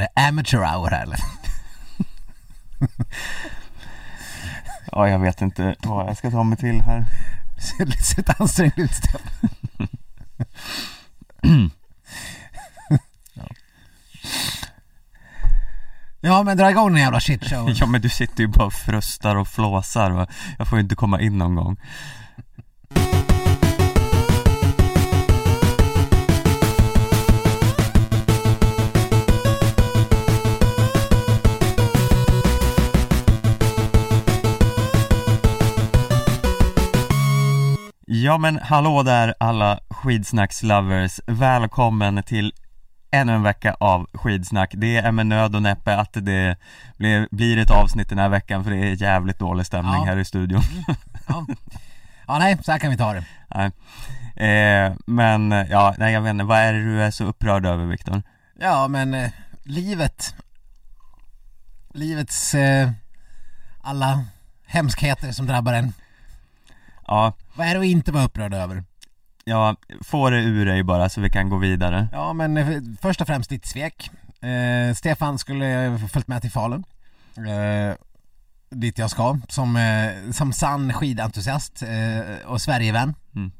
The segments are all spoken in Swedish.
Är det amateur hour här eller? Ja, jag vet inte vad jag ska ta mig till här. Ser lite ansträngd ut Stefan. ja. ja men dra igång den jävla shitshowen. Ja men du sitter ju bara och frustar och flåsar va? Jag får ju inte komma in någon gång Ja men hallå där alla skidsnackslovers, välkommen till ännu en vecka av skidsnack Det är med nöd och näppe att det blir, blir ett avsnitt den här veckan för det är jävligt dålig stämning Ja. här i studion Ja. ja nej, så här kan vi ta det. Nej. Eh, men ja, nej jag vet inte, vad är det du är så upprörd över Viktor? Ja men eh, livet Livets eh, alla hemskheter som drabbar en Ja, Vad är det att inte vara upprörd över? ja, få det ur dig bara så vi kan gå vidare. Ja men eh, först och främst ditt svek. Eh, Stefan skulle följt med till Falun. Eh, Dit jag ska, som, eh, som sann skidentusiast eh, och Sverigevän. Mm.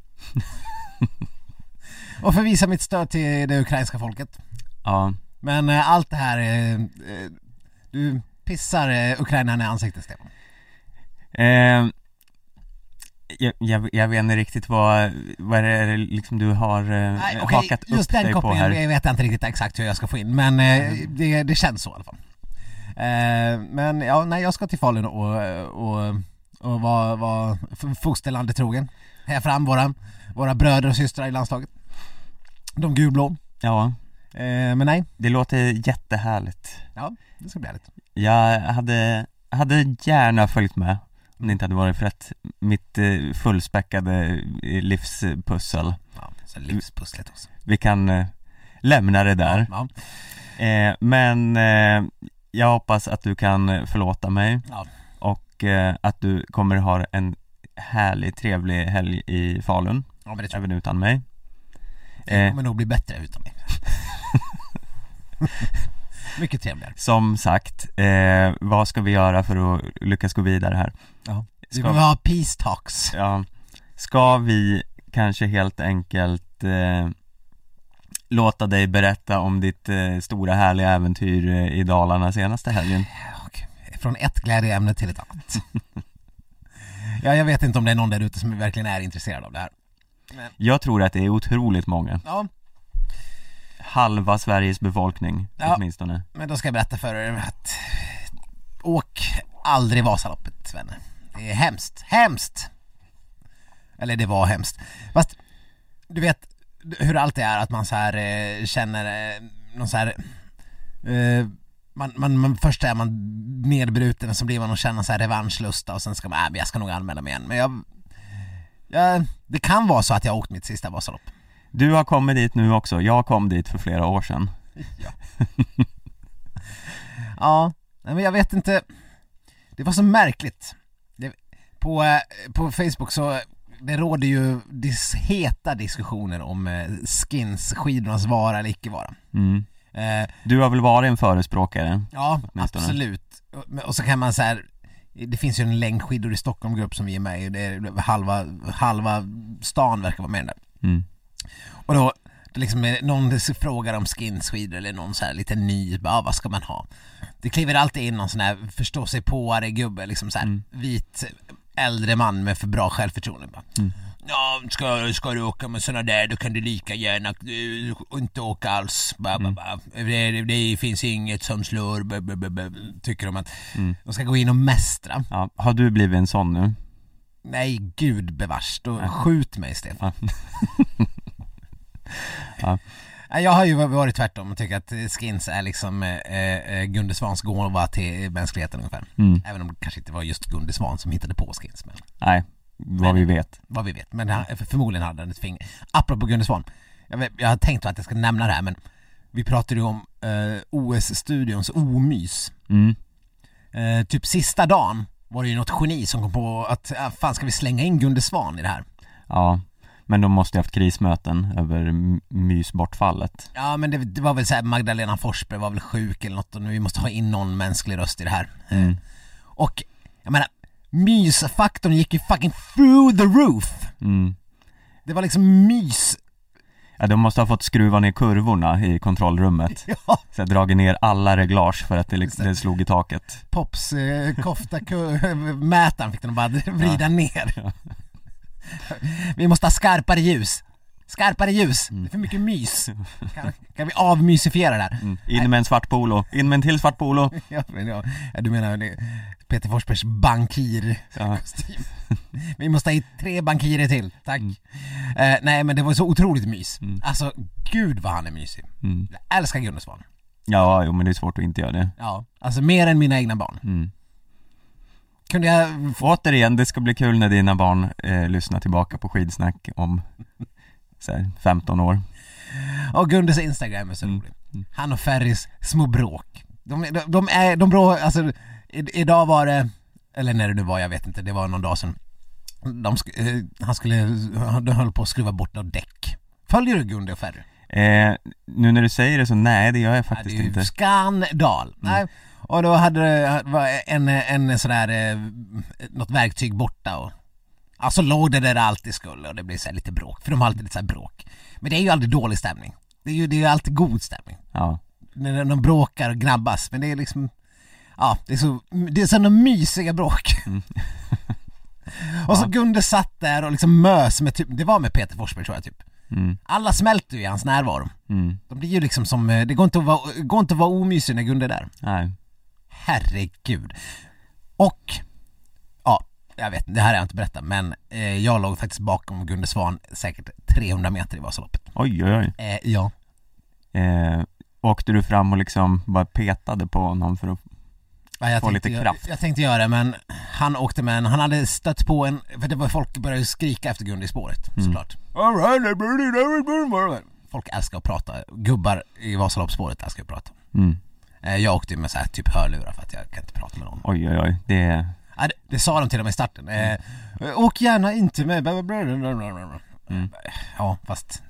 Och för att visa mitt stöd till det ukrainska folket. Ja, Men eh, allt det här, eh, du pissar eh, ukrainarna i ansiktet Stefan jag, jag, jag vet inte riktigt vad, vad är det liksom du har eh, Nej, okej, hakat upp just den dig på här? jag vet jag inte riktigt exakt hur jag ska få in men eh, det, det känns så i alla fall. Eh, Men ja, nej jag ska till Falun och, och, och vara var fosterlandet trogen. Heja fram våra, våra bröder och systrar i landslaget. De gulblå. Ja, eh, Men nej, det låter jättehärligt. Ja det ska bli härligt. Jag hade, hade gärna följt med om det inte hade varit för att mitt eh, fullspäckade eh, livspussel. Ja, så livspusslet också. Vi kan eh, lämna det där. Ja, eh, Men eh, jag hoppas att du kan eh, förlåta mig. Ja, och eh, att du kommer ha en härlig, trevlig helg i Falun ja men det tror jag. Även utan mig. Det eh, kommer nog bli bättre utan mig Mycket trevligare Som sagt, eh, vad ska vi göra för att lyckas gå vidare här? Ja. Vi Ska- behöver ha peace talks Ja, ska vi kanske helt enkelt eh, låta dig berätta om ditt eh, stora härliga äventyr eh, i Dalarna senaste helgen? Från ett glädjeämne till ett annat Ja, jag vet inte om det är någon där ute som verkligen är intresserad av det här Jag tror att det är otroligt många, Ja, halva Sveriges befolkning Ja. åtminstone. Men då ska jag berätta för er att Åk aldrig Vasaloppet vänner. Det är hemskt, hemskt! Eller det var hemskt. Fast, du vet hur allt det är att man så här eh, känner eh, någon så här eh, man, man, man, först är man nedbruten och så blir man och känner så här revanschlusta och sen ska man, äh, jag ska nog anmäla mig igen. Men jag, jag Det kan vara så att jag har åkt mitt sista Vasalopp Du har kommit dit nu också, jag kom dit för flera år sedan Ja, nej, men jag vet inte Det var så märkligt det, på, eh, på Facebook så det råder ju dis, heta diskussioner om eh, skins, skidornas vara eller icke vara mm. eh, Du har väl varit en förespråkare? Ja, Åtminstone. absolut och, så kan man så här. Det finns ju en längdskidor i Stockholmgrupp som vi är med i, det är halva, halva stan verkar vara med där Mm. Och då, det liksom är någon frågar om skinsskidor eller någon så här lite ny, bara, ah, vad ska man ha? Det kliver alltid in någon sån här förstå sig på gubbe, liksom så här, Mm. vit äldre man med för bra självförtroende bara. Mm. Ja, ska, ska du åka med såna där då kan du lika gärna eh, inte åka alls. Ba, ba, Mm. ba. Det, det finns inget som slår, ba, ba, ba, ba. tycker de att Mm. de ska gå in och mästra. Ja, har du blivit en sån nu? Nej, gud bevars, då Ja. skjut mig Stefan. Ja. Ja. Jag har ju varit tvärtom och tycker att skins är liksom eh, eh, Gunde Svans gåva till mänskligheten ungefär. Mm. Även om det kanske inte var just Gunde Svan som hittade på skins, men Nej, vad vi vet vad vi vet. Men han, förmodligen hade han ett finger. Apropå Gunde Svan, jag, jag har tänkt att jag ska nämna det här men vi pratade ju om eh, OS-studions omys. mm. Eh, typ sista dagen var det ju något geni som kom på att, ah, fan ska vi slänga in Gunde Svan i det här? Ja, Men de måste ju haft krismöten över mysbortfallet Ja men det, det var väl såhär Magdalena Forsberg var väl sjuk eller något och nu vi måste ha in någon mänsklig röst i det här. mm. Och jag menar, mysfaktorn gick ju fucking through the roof. Mm. Det var liksom mys. Ja, de måste ha fått skruva ner kurvorna i kontrollrummet Ja, Så jag dragit ner alla reglage för att det, liksom, det. det slog i taket Pops eh, kofta mätaren fick de bara vrida ner. Vi måste ha skarpare ljus. Skarpare ljus, det är för mycket mys. Kan, kan vi avmysifiera det här? mm. In med en svart polo, in med en till svart polo Ja, men ja, du menar Peter Forsbergs bankir-kostym. ja. Vi måste ha hit tre bankirer till, tack. Mm. Eh, nej men det var så otroligt mys. Mm. Alltså, gud vad han är mysig. Mm. Jag älskar Gunde Svan. ja, jo men det är svårt att inte göra det Ja, alltså mer än mina egna barn. Mm. Kunde jag. Återigen, det ska bli kul när dina barn eh, lyssnar tillbaka på skidsnack om här, 15 år Och Gundes Instagram är så Mm. rolig. Han och Ferris små bråk. De, de, de är, de brå, alltså i, idag var det, eller när det nu var, jag vet inte, det var någon dag sedan. De, eh, han skulle, de höll på att skruva bort något däck. Följer du Gunde och Ferry? eh, Nu när du säger det så nej, det gör jag Nej, faktiskt det är ju inte skandal. Nej. Och då hade det var en, en sådär, eh, något verktyg borta och Alltså låg det där det alltid skulle och det blir så lite bråk, för de har alltid lite så här bråk. Men det är ju aldrig dålig stämning. Det är ju, det är ju alltid god stämning. Ja, När de bråkar och grabbas, men det är liksom Ja, det är så, det är sådana mysiga bråk. och så Ja. Gunde satt där och liksom mös med typ, det var med Peter Forsberg tror jag typ. mm. Alla smälter ju i hans närvaro. Mm. De blir ju liksom som, eh, det går inte att vara, går inte att vara omysig när Gunde är där. Nej, Herregud. Och, ja, jag vet, det här har jag inte berättat men eh, jag låg faktiskt bakom Gunde Svan säkert 300 meter i Vasaloppet. oj oj oj Eh, ja. eh, Åkte du fram och liksom bara petade på honom för att Ja, jag Få tänkte, lite kraft. Jag tänkte göra det men han åkte med en, han hade stött på en, för det var folk började skrika efter Gunde i spåret Mm. såklart. Folk älskar att prata, gubbar i Vasaloppsspåret älskar att prata. mm. Eh, Jag åkte med så här typ hörlurar för att jag kan inte prata med någon. Oj oj oj, det Ja, det, det sa de till och med i starten. Eh, åk gärna inte med. Mm. Ja, fast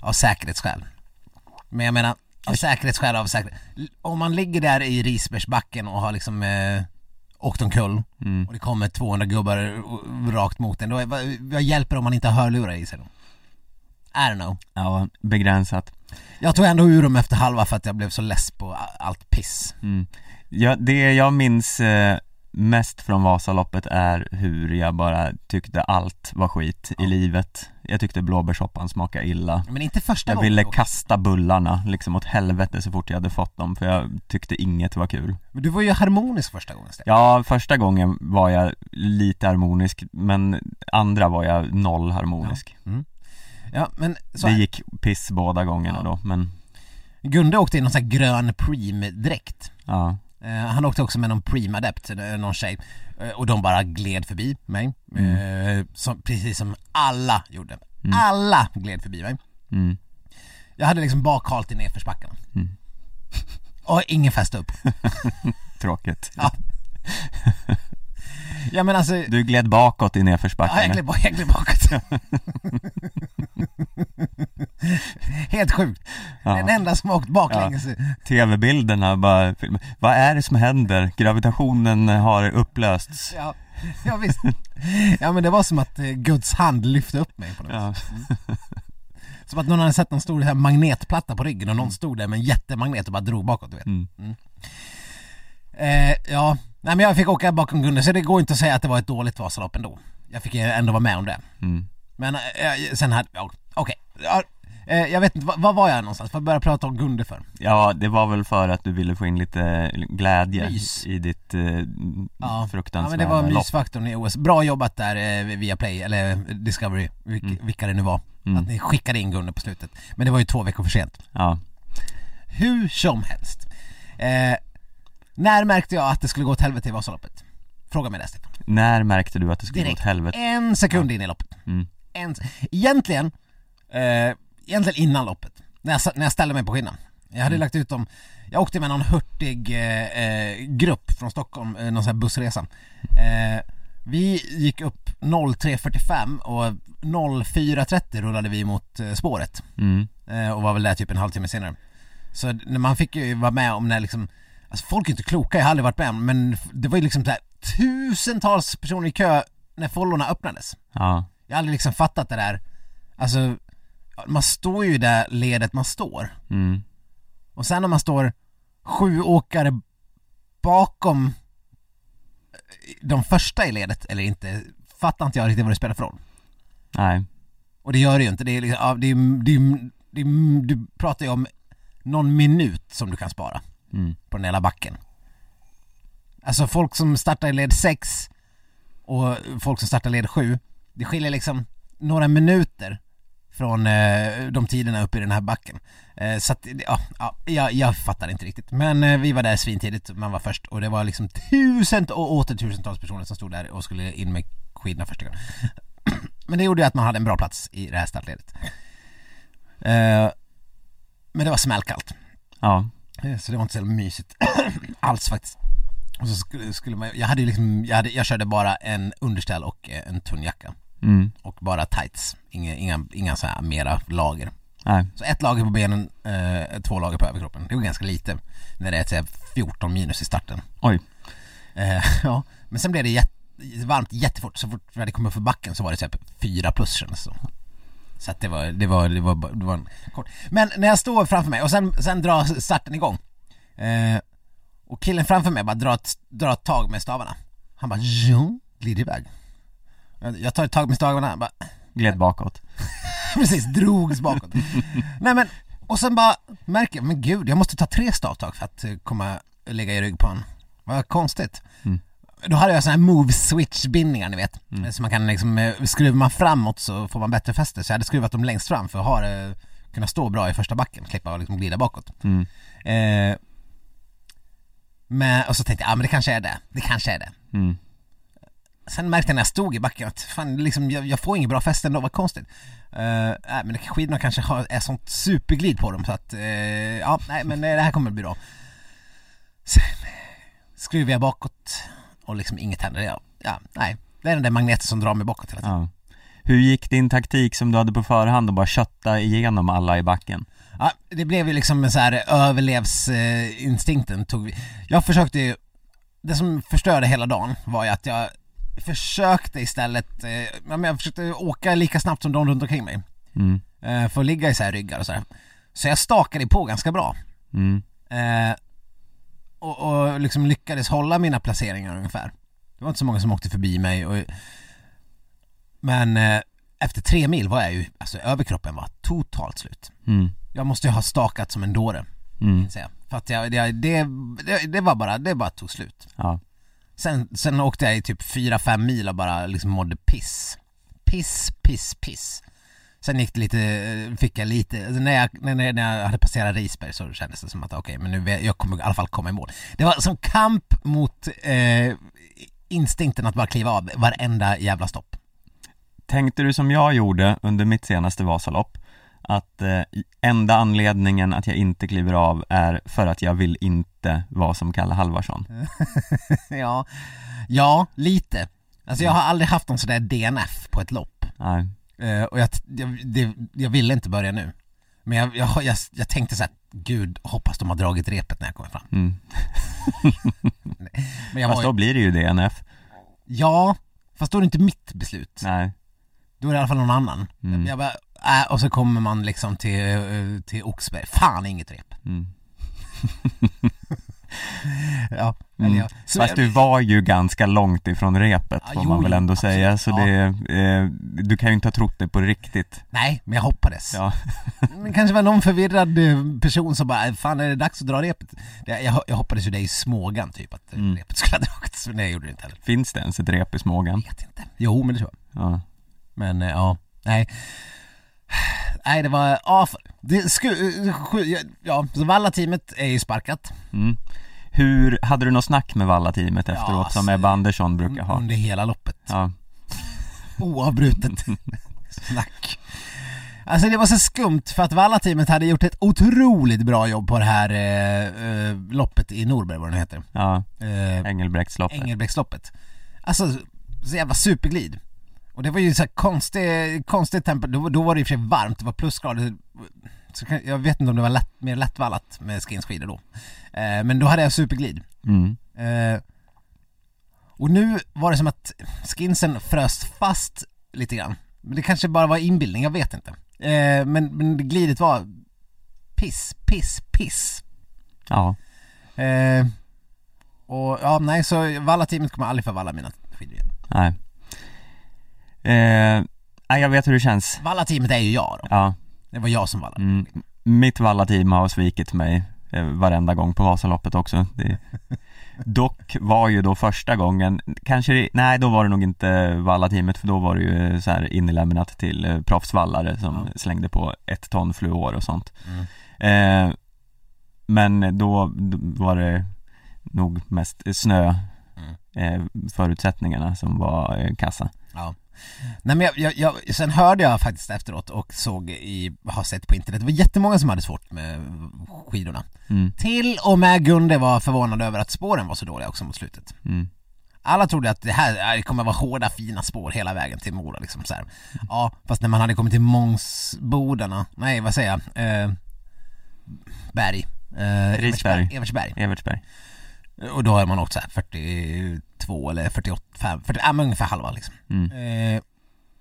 av säkerhetsskäl. Men jag menar, av säkerhetsskäl, av säkerhet. Om man ligger där i Risbergsbacken och har liksom eh, åkt omkull mm. och det kommer 200 gubbar rakt mot en, då vad, vad hjälper det om man inte har hörlurar i sig då? I don't know. Ja, begränsat Jag tog ändå ur dem efter halva för att jag blev så less på allt piss. mm. ja, Det jag minns eh, mest från Vasaloppet är hur jag bara tyckte allt var skit Ja. i livet Jag tyckte blåbärssoppan smakade illa Men inte första Jag gången. ville då. kasta bullarna liksom åt helvete så fort jag hade fått dem för jag tyckte inget var kul Men du var ju harmonisk första gången Stefan. Ja, första gången var jag lite harmonisk men andra var jag noll harmonisk Ja, men så Det gick piss båda gångerna Ja. då men Gunde åkte i någon sån här grön Preem-dräkt. ja, Eh, han åkte också med någon Preem-adept, eh, någon tjej. Eh, och de bara gled förbi mig. Eh, som, precis som alla gjorde. Mm. Alla gled förbi mig. mm, Jag hade liksom bakhalt i nedförsbackarna. Mm. Och ingen fäste upp. tråkigt Ja. Ja men alltså, Du gled bakåt i ja, jag nedförsbacken gled, jag gled bakåt. Helt sjukt. Den ja. enda som har åkt baklänges. Tv-bilderna bara, vad är det som händer? Gravitationen har upplösts Ja, ja visst. Ja men det var som att eh, Guds hand lyfte upp mig på något ja. Som att någon hade sett en stor här magnetplatta på ryggen och någon stod där med en jättemagnet och bara drog bakåt du vet. Mm. Eh, ja, nej men jag fick åka bakom Gunde så det går inte att säga att det var ett dåligt Vasalopp ändå. Jag fick eh, ändå vara med om det. Mm. Men eh, sen hade, ja, okej. Ja, eh, jag vet inte, var, var var jag någonstans? Vad började jag prata om Gunde för? ja, det var väl för att du ville få in lite glädje Mys. i ditt eh, Ja. Ja fruktansvärda men det var lopp mysfaktorn i OS. Bra jobbat där eh, via Play, eller Discovery, vilk, Mm. vilka det nu var. Mm. Att ni skickade in Gunde på slutet. Men det var ju två veckor för sent. Ja, Hur som helst. När märkte jag att det skulle gå åt helvete i Vasaloppet? Fråga mig det Stefan. när märkte du att det skulle gå åt Direkt. helvete? En sekund in i loppet. Mm. En, egentligen, eh, egentligen innan loppet. När jag, när jag ställde mig på skinnan. Jag hade Mm. lagt ut dem, jag åkte med någon hurtig eh, eh, grupp från Stockholm, eh, någon sån här bussresa. Eh, Vi gick upp 03.45 och 04.30 rullade vi mot eh, spåret Mm. eh, och var väl där typ en halvtimme senare. Så när man fick ju vara med om när liksom, alltså folk är inte kloka, jag har aldrig varit med om, men det var ju liksom så här, tusentals personer i kö när follorna öppnades. Ja. Jag har aldrig liksom fattat det där, alltså man står ju det ledet man står Mm. och sen när man står sju åkare bakom eh, de första i ledet eller inte, fattar inte jag riktigt vad det spelar för roll. Nej. Och det gör det ju inte, det är liksom, ja, det är, det är, det är, du pratar ju om någon minut som du kan spara Mm. på den hela backen. Alltså folk som startar i led 6 och folk som startar i led 7, det skiljer liksom några minuter från eh, de tiderna uppe i den här backen. Eh, så att, ja, ja jag, jag fattar inte riktigt. Men eh, vi var där svintidigt, man var först och det var liksom tusen och åter tusentals personer som stod där och skulle in med skidorna första gången. Men det gjorde ju att man hade en bra plats i det här startledet. Eh, men det var smällkallt. Ja. Eh, Så det var inte så jävla mysigt alls faktiskt. Och så skulle, skulle man, jag hade ju liksom, jag, hade, jag körde bara en underställ och eh, en tunn jacka. Mm. Och bara tights, inga, inga, inga så här mera lager. Nej. Så ett lager på benen, eh, två lager på överkroppen. Det var ganska lite när det är så här 14 minus i starten. Oj. Eh, ja, men sen blev det jätte, varmt jättefort. Så fort vi hade kommit upp för backen så var det typ 4 plus kändes det som. Så att det var, det var, det var, det var en kort. Men när jag står framför mig och sen, sen drar starten igång. Eh, och killen framför mig bara drar drar ett tag med stavarna. Han bara jo, glider iväg. Jag- tar ett tag med stavarna, bara Gled bakåt. precis, drogs bakåt. Nej men, och sen bara märker jag, men gud, jag måste ta tre stavtag för att eh, komma, lägga i rygg på en. Vad konstigt. Mm. Då hade jag såna här move switch bindningar ni vet. Så man kan liksom, eh, skruvar man framåt så får man bättre fäste. Så jag hade skruvat dem längst fram för att ha det, kunna stå bra i första backen, klippa och liksom glida bakåt. Mm. Eh, men, och så tänkte jag, ja men det kanske är det, det kanske är det. Mm. Sen märkte jag när jag stod i backen att fan, liksom, jag, jag får inget bra fäste ändå, vad konstigt. Uh, äh, men skidorna kanske har, är sånt superglid på dem så att, eh, ja nej men eh, det här kommer bli bra. Sen skruvar jag bakåt och liksom inget händer. Ja, ja, nej. Det är den där magneten som drar mig bakåt hela tiden. Ja. Hur gick din taktik som du hade på förhand och bara kötta igenom alla i backen? Ja, det blev ju liksom en så här överlevsinstinkten tog vi. Jag försökte ju, det som förstörde hela dagen var ju att jag försökte istället, eh, ja, men jag försökte åka lika snabbt som de runt omkring mig. Mm. eh, för att ligga i så här ryggar och så här. Så jag stakade på ganska bra. Mm. Och, och liksom lyckades hålla mina placeringar ungefär. Det var inte så många som åkte förbi mig och, Men eh, efter tre mil var jag ju, alltså överkroppen var totalt slut. Mm. Jag måste ju ha stakat som en dåre, Mm. säga. För att jag, det, det, det, var bara, det bara tog slut. Ja. Sen, sen åkte jag i typ 4-5 mil och bara liksom mådde piss. Piss, piss, piss. Sen gick det lite, fick jag lite, alltså när jag, när, när jag hade passerat Risberg så kändes det som att okej men nu jag kommer i alla fall komma i mål. Det var som kamp mot eh, instinkten att bara kliva av varenda jävla stopp. Tänkte du som jag gjorde under mitt senaste Vasalopp att eh, enda anledningen att jag inte kliver av är för att jag vill inte vara som Kalle Halvarsson? ja, ja, lite. Alltså jag har aldrig haft någon sådär DNF på ett lopp. Nej. Eh, och jag, jag, det, jag ville inte börja nu. Men jag, jag, jag, tänkte så här, gud hoppas de har dragit repet när jag kommer fram. Mm. Men Fast var, då ju- blir det ju DNF. ja, fast då är det inte mitt beslut. Nej. Då är det i alla fall någon annan. Mm. Jag bara, äh, och så kommer man liksom till, eh, till Oxberg, fan inget rep. Mm. Ja, Mm. så Fast du var ju ganska långt ifrån repet Ja, får jo, man väl jo, ändå absolut. säga, så Ja. det, eh, du kan ju inte ha trott det på riktigt. Nej, men jag hoppades. Ja. Det kanske var någon förvirrad eh, person som bara, fan är det dags att dra repet? Jag, jag hoppades ju det i Smågan typ, att Mm. repet skulle ha dragits, men det gjorde det inte heller. Finns det ens ett rep i Smågan? Jag vet inte. Jo, men det tror jag. Ja. Men eh, ja, nej. Nej, det var, ja, det skulle, ja, så Valla-teamet är ju sparkat Mm. Hur, hade du något snack med Valla-teamet Ja, efteråt som alltså, Ebba Andersson brukar ha? under hela loppet. Ja. Oavbrutet snack. Alltså det var så skumt för att Valla-teamet hade gjort ett otroligt bra jobb på det här eh, eh, loppet i Norberg, vad det heter. Ja, Eh, Engelbrektsloppet. Engelbrektsloppet. Alltså, så jävla superglid. Och det var ju så här konstigt, konstigt tempo, då, då var det i och för sig varmt, det var plusgrader. Så jag vet inte om det var lätt, mer lättvallat med skinsskidor då. Eh, men då hade jag superglid. Mm. Eh, och nu var det som att skinsen frös fast lite grann. Men det kanske bara var inbildning, jag vet inte. Eh, men, men glidet var piss, piss, piss. Ja. Eh, och ja, nej så Valla-teamet kommer aldrig få valla mina skidor igen. Nej. Eh, jag vet hur det känns. Valla-teamet är ju jag då. Ja. Det var jag som vallade. Mm. Mitt Valla-team har svikit mig eh, varenda gång på Vasaloppet också. Det, dock var ju då första gången, kanske, det- nej då var det nog inte Valla-teamet för då var det ju så här inlämnat till eh, proffsvallare som Ja. slängde på ett ton fluor och sånt. Mm. Eh, men då, då var det nog mest snö Mm. eh, förutsättningarna som var eh, kassa. Ja. Nej men jag, jag, jag, sen hörde jag faktiskt efteråt och såg i, har sett på internet, det var jättemånga som hade svårt med skidorna. Mm, Till och med Gunde var förvånad över att spåren var så dåliga också mot slutet. mm, Alla trodde att det här det kommer vara hårda fina spår hela vägen till Mora liksom så här. Ja, fast när man hade kommit till Mångsbodarna, nej vad säger jag, eh, Berg. Eh, Risberg. Evertsberg. Evertsberg. Och då har man åkt så här 42 eller 48, 5, 40, ja men ungefär halva liksom. Mm, Eh,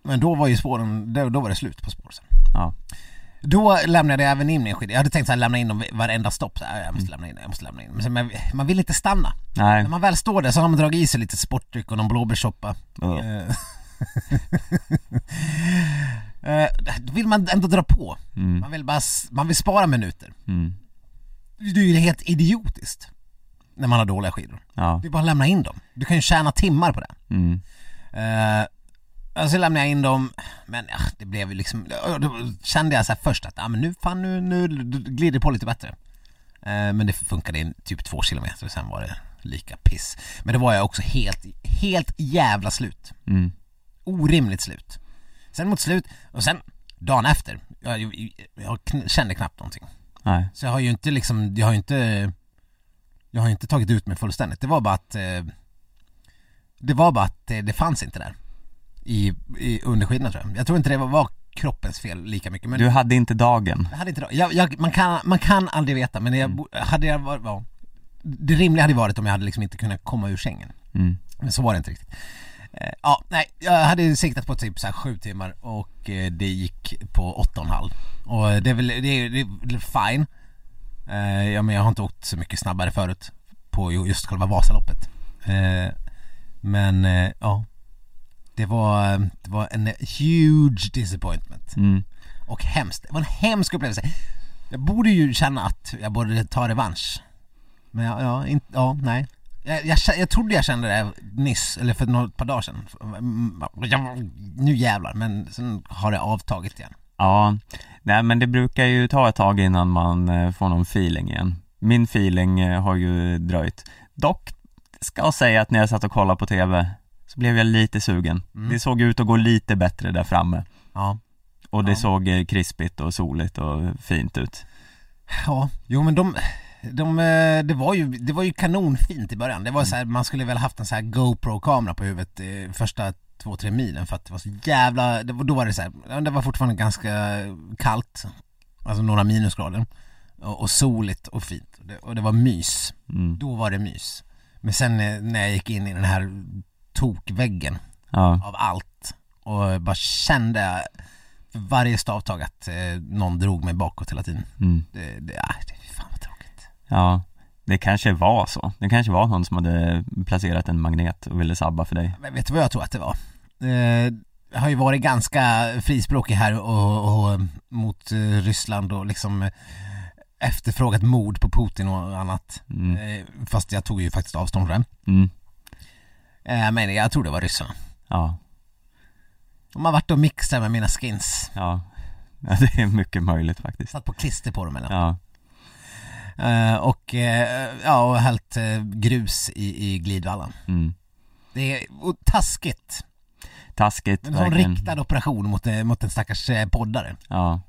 men då var ju spåren, då, då var det slut på spår sen. ja. Då lämnade jag även in min skida. Jag hade tänkt så här, lämna in dem varenda stopp. Så här, jag måste lämna in, jag måste lämna in. Men man, man vill inte stanna. Nej. När man väl står där så har man dragit i sig lite sportdryck och någon blåbärssoppa. Ja. Eh, eh, Då vill man ändå dra på. Mm, Man vill bara, man vill spara minuter. mm, Det är ju helt idiotiskt. När man har dåliga skidor. ja. Det är bara att lämna in dem. Du kan ju tjäna timmar på det. Mm, Uh, och så lämnade jag in dem, men ja, det blev ju liksom, då kände jag så här först att, ja men nu fan nu, nu glider det på lite bättre. Eh, men det funkade i typ två kilometer och sen var det lika piss. Men då var jag också helt, helt jävla slut. mm, Orimligt slut. Sen mot slut, och sen dagen efter, jag, jag, jag kände knappt någonting. nej. Så jag har ju inte liksom, jag har ju inte Jag har inte tagit ut mig fullständigt. Det var bara att eh, Det var bara att det, det fanns inte där I, i underskidorna tror jag. Jag tror inte det var, var kroppens fel lika mycket men Du hade inte dagen. jag hade inte jag, jag, man, kan, man kan aldrig veta men jag, bo- hade jag varit, ja, Det rimliga hade varit om jag hade liksom inte kunnat komma ur sängen Mm, men så var det inte riktigt. Eh, ja, nej, jag hade siktat på typ så här sju timmar och eh, det gick på åtta och en halv. Och det är väl, det är, det är fine. Eh, ja men jag har inte åkt så mycket snabbare förut på ju- just själva Vasaloppet. Eh, men eh, ja, det var, det var en huge disappointment. mm, Och hemskt, det var en hemsk upplevelse. Jag borde ju känna att jag borde ta revansch. Men ja, ja, inte, ja nej. Jag, jag, jag trodde jag kände det nyss, eller för några par dagar sedan. Mm, Nu jävlar, men sen har det avtagit igen. Ja. Nej men det brukar ju ta ett tag innan man eh, får någon feeling igen. Min feeling eh, har ju dröjt. Dock ska jag säga att när jag satt och kollade på TV så blev jag lite sugen. Mm. Det såg ut att gå lite bättre där framme. Ja. Och det Ja. såg eh, krispigt och soligt och fint ut. Ja, jo men de, de, det var ju, det var ju kanonfint i början. Det var så här, man skulle väl haft en så här GoPro-kamera på huvudet första två, tre milen för att det var så jävla, det var, då var det så här, det var fortfarande ganska kallt, alltså några minusgrader. Och, och soligt och fint. Och det, och det var mys. Mm. Då var det mys. Men sen när jag gick in i den här tokväggen Ja, av allt och bara kände för varje stavtag att eh, någon drog mig bakåt hela tiden. mm. Det, det, ah, det fan vad tråkigt. ja. Det kanske var så. Det kanske var någon som hade placerat en magnet och ville sabba för dig. Men vet du vad jag tror att det var? Eh, har ju varit ganska frispråkig här och, och mot eh, Ryssland och liksom eh, efterfrågat mord på Putin och annat. Mm. Eh, fast jag tog ju faktiskt avstånd från det. Mm. Eh, men jag tror det var ryssarna. Ja, De har varit och mixat med mina skins. ja. Ja, det är mycket möjligt faktiskt. Satt på klister på dem eller Ja, eh, Och ja, och hällt grus i, i glidvallan. mm. Det är taskigt. Taskigt En sån riktad operation mot, eh, mot en stackars eh, poddare. Ja.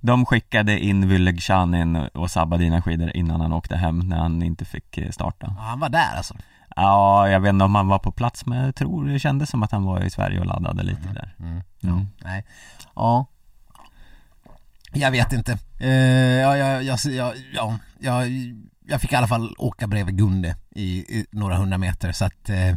De skickade in Vylegzjanin och sabbade dina skidor innan han åkte hem när han inte fick eh, starta. Ja, han var där alltså. Ja, jag vet inte om han var på plats men jag tror det kändes som att han var i Sverige och laddade lite där Mm. mm. Nej. Ja. Jag vet inte. Eh, ja, jag, jag, jag, ja, jag, jag fick i alla fall åka bredvid Gunde i, i några hundra meter så att eh,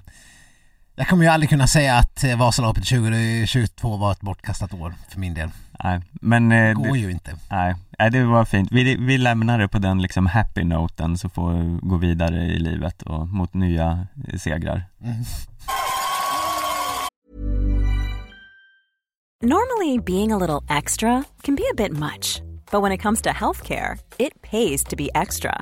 jag kommer ju aldrig kunna säga att eh, Vasaloppet 2022 var ett bortkastat år för min del. Nej, men Det eh, går det, ju inte. nej, nej, det var fint. Vi, vi lämnar det på den liksom happy noten så får vi gå vidare i livet och mot nya eh, segrar. Mm. Normally, being a little extra can be a bit much, but when it comes to healthcare, it pays to be extra.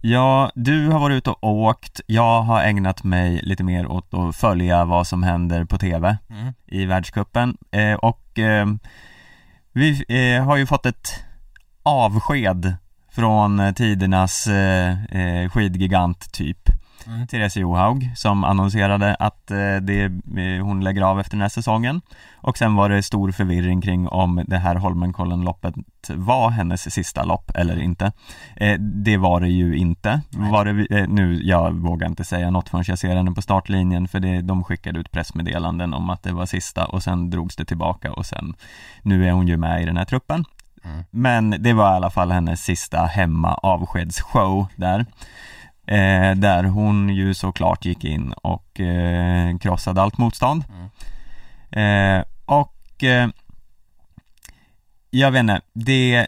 ja, du har varit ute och åkt, jag har ägnat mig lite mer åt att följa vad som händer på TV Mm. i världscupen. Eh, och eh, vi eh, har ju fått ett avsked från eh, tidernas eh, eh, skidgigant typ Mm. Therese Johaug som annonserade att eh, det, eh, hon lägger av efter den här säsongen. Och sen var det stor förvirring kring om det här Holmenkollen-loppet var hennes sista lopp eller inte. Eh, Det var det ju inte. Var det, eh, Nu, jag vågar inte säga något förrän jag ser henne på startlinjen för det, de skickade ut pressmeddelanden om att det var sista och sen drogs det tillbaka och sen Nu är hon ju med i den här truppen. Mm. Men det var i alla fall hennes sista hemma avskedsshow där eh, Där hon ju såklart gick in och eh, krossade allt motstånd. Eh, Och eh, Jag vet inte, det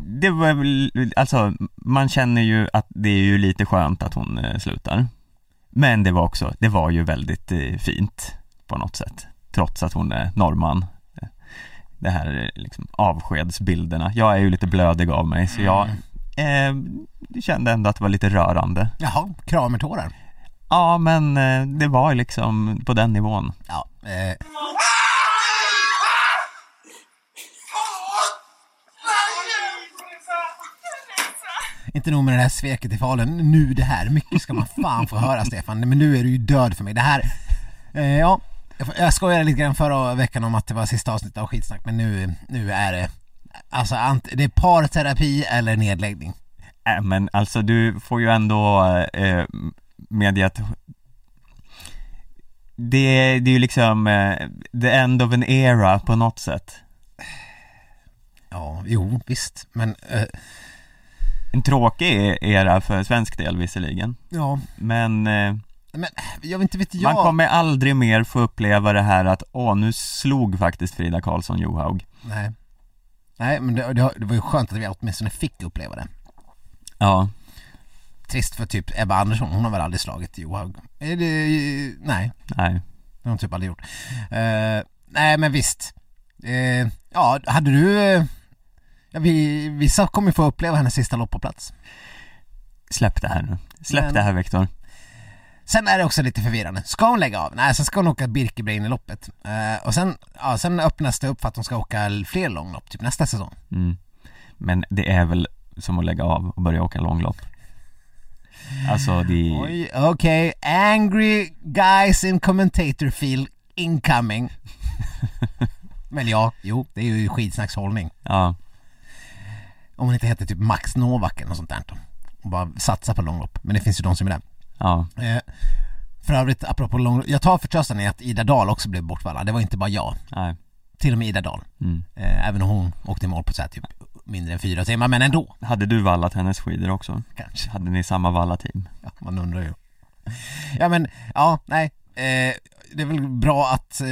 Det var väl, alltså man känner ju att det är ju lite skönt att hon eh, slutar. Men det var också, det var ju väldigt eh, fint på något sätt. Trots att hon är norrman. Det här är liksom avskedsbilderna. Jag är ju lite blödig av mig så jag eh, kände ändå att det var lite rörande Jaha, kramertårar. Ja men eh, det var liksom på den nivån Ja, eh, inte nog med det här sveket i Falun, nu det här. Mycket ska man fan få höra Stefan, men nu är du ju död för mig. Det här, eh, ja, jag skojade lite grann förra veckan om att det var sista avsnittet av skitsnack, men nu, nu är det, alltså ant- det är parterapi eller nedläggning. äh, Men alltså du får ju ändå eh, medge att det, det är ju liksom eh, the end of an era på något sätt Ja, jo, visst, men eh, En tråkig era för svensk del visserligen ja, Men eh, men jag vet inte vet jag. man kommer aldrig mer få uppleva det här att åh nu slog faktiskt Frida Karlsson Johaug Nej. Nej, men det, det, det var ju skönt att vi åtminstone fick uppleva det. Ja, Trist för typ Ebba Andersson, hon har väl aldrig slagit Johaug? Är det, nej, nej det har hon typ aldrig gjort. Eh, nej men visst. Eh, ja, hade du... eh, ja, vi, vissa kommer ju få uppleva hennes sista lopp på plats. Släpp det här nu, släpp Men- det här Viktor Sen är det också lite förvirrande. Ska hon lägga av? Nej, sen ska hon åka Birkebein i loppet. Eh, och sen, ja, sen öppnas det upp för att hon ska åka fler långlopp, typ nästa säsong. mm. Men det är väl som att lägga av och börja åka långlopp Alltså det Oj, okej. Angry guys in commentator field incoming. Men ja, jo, det är ju skidsnackshållning. Ja, Om hon inte heter typ Max Novak eller något sånt där. Och bara satsa på långlopp. Men det finns ju de som är det. Ja, Eh, för övrigt, apropå långlopp. Jag tar förtröstan i att Ida Dahl också blev bortvallad. Det var inte bara jag. nej Till och med Ida Dahl. mm. Eh, även om hon åkte i mål på så här typ mindre än fyra timmar. Men ändå, Hade du vallat hennes skidor också? kanske. Hade ni samma vallateam? Ja, man undrar ju. Ja men, ja, nej. Eh, det är väl bra att... Eh,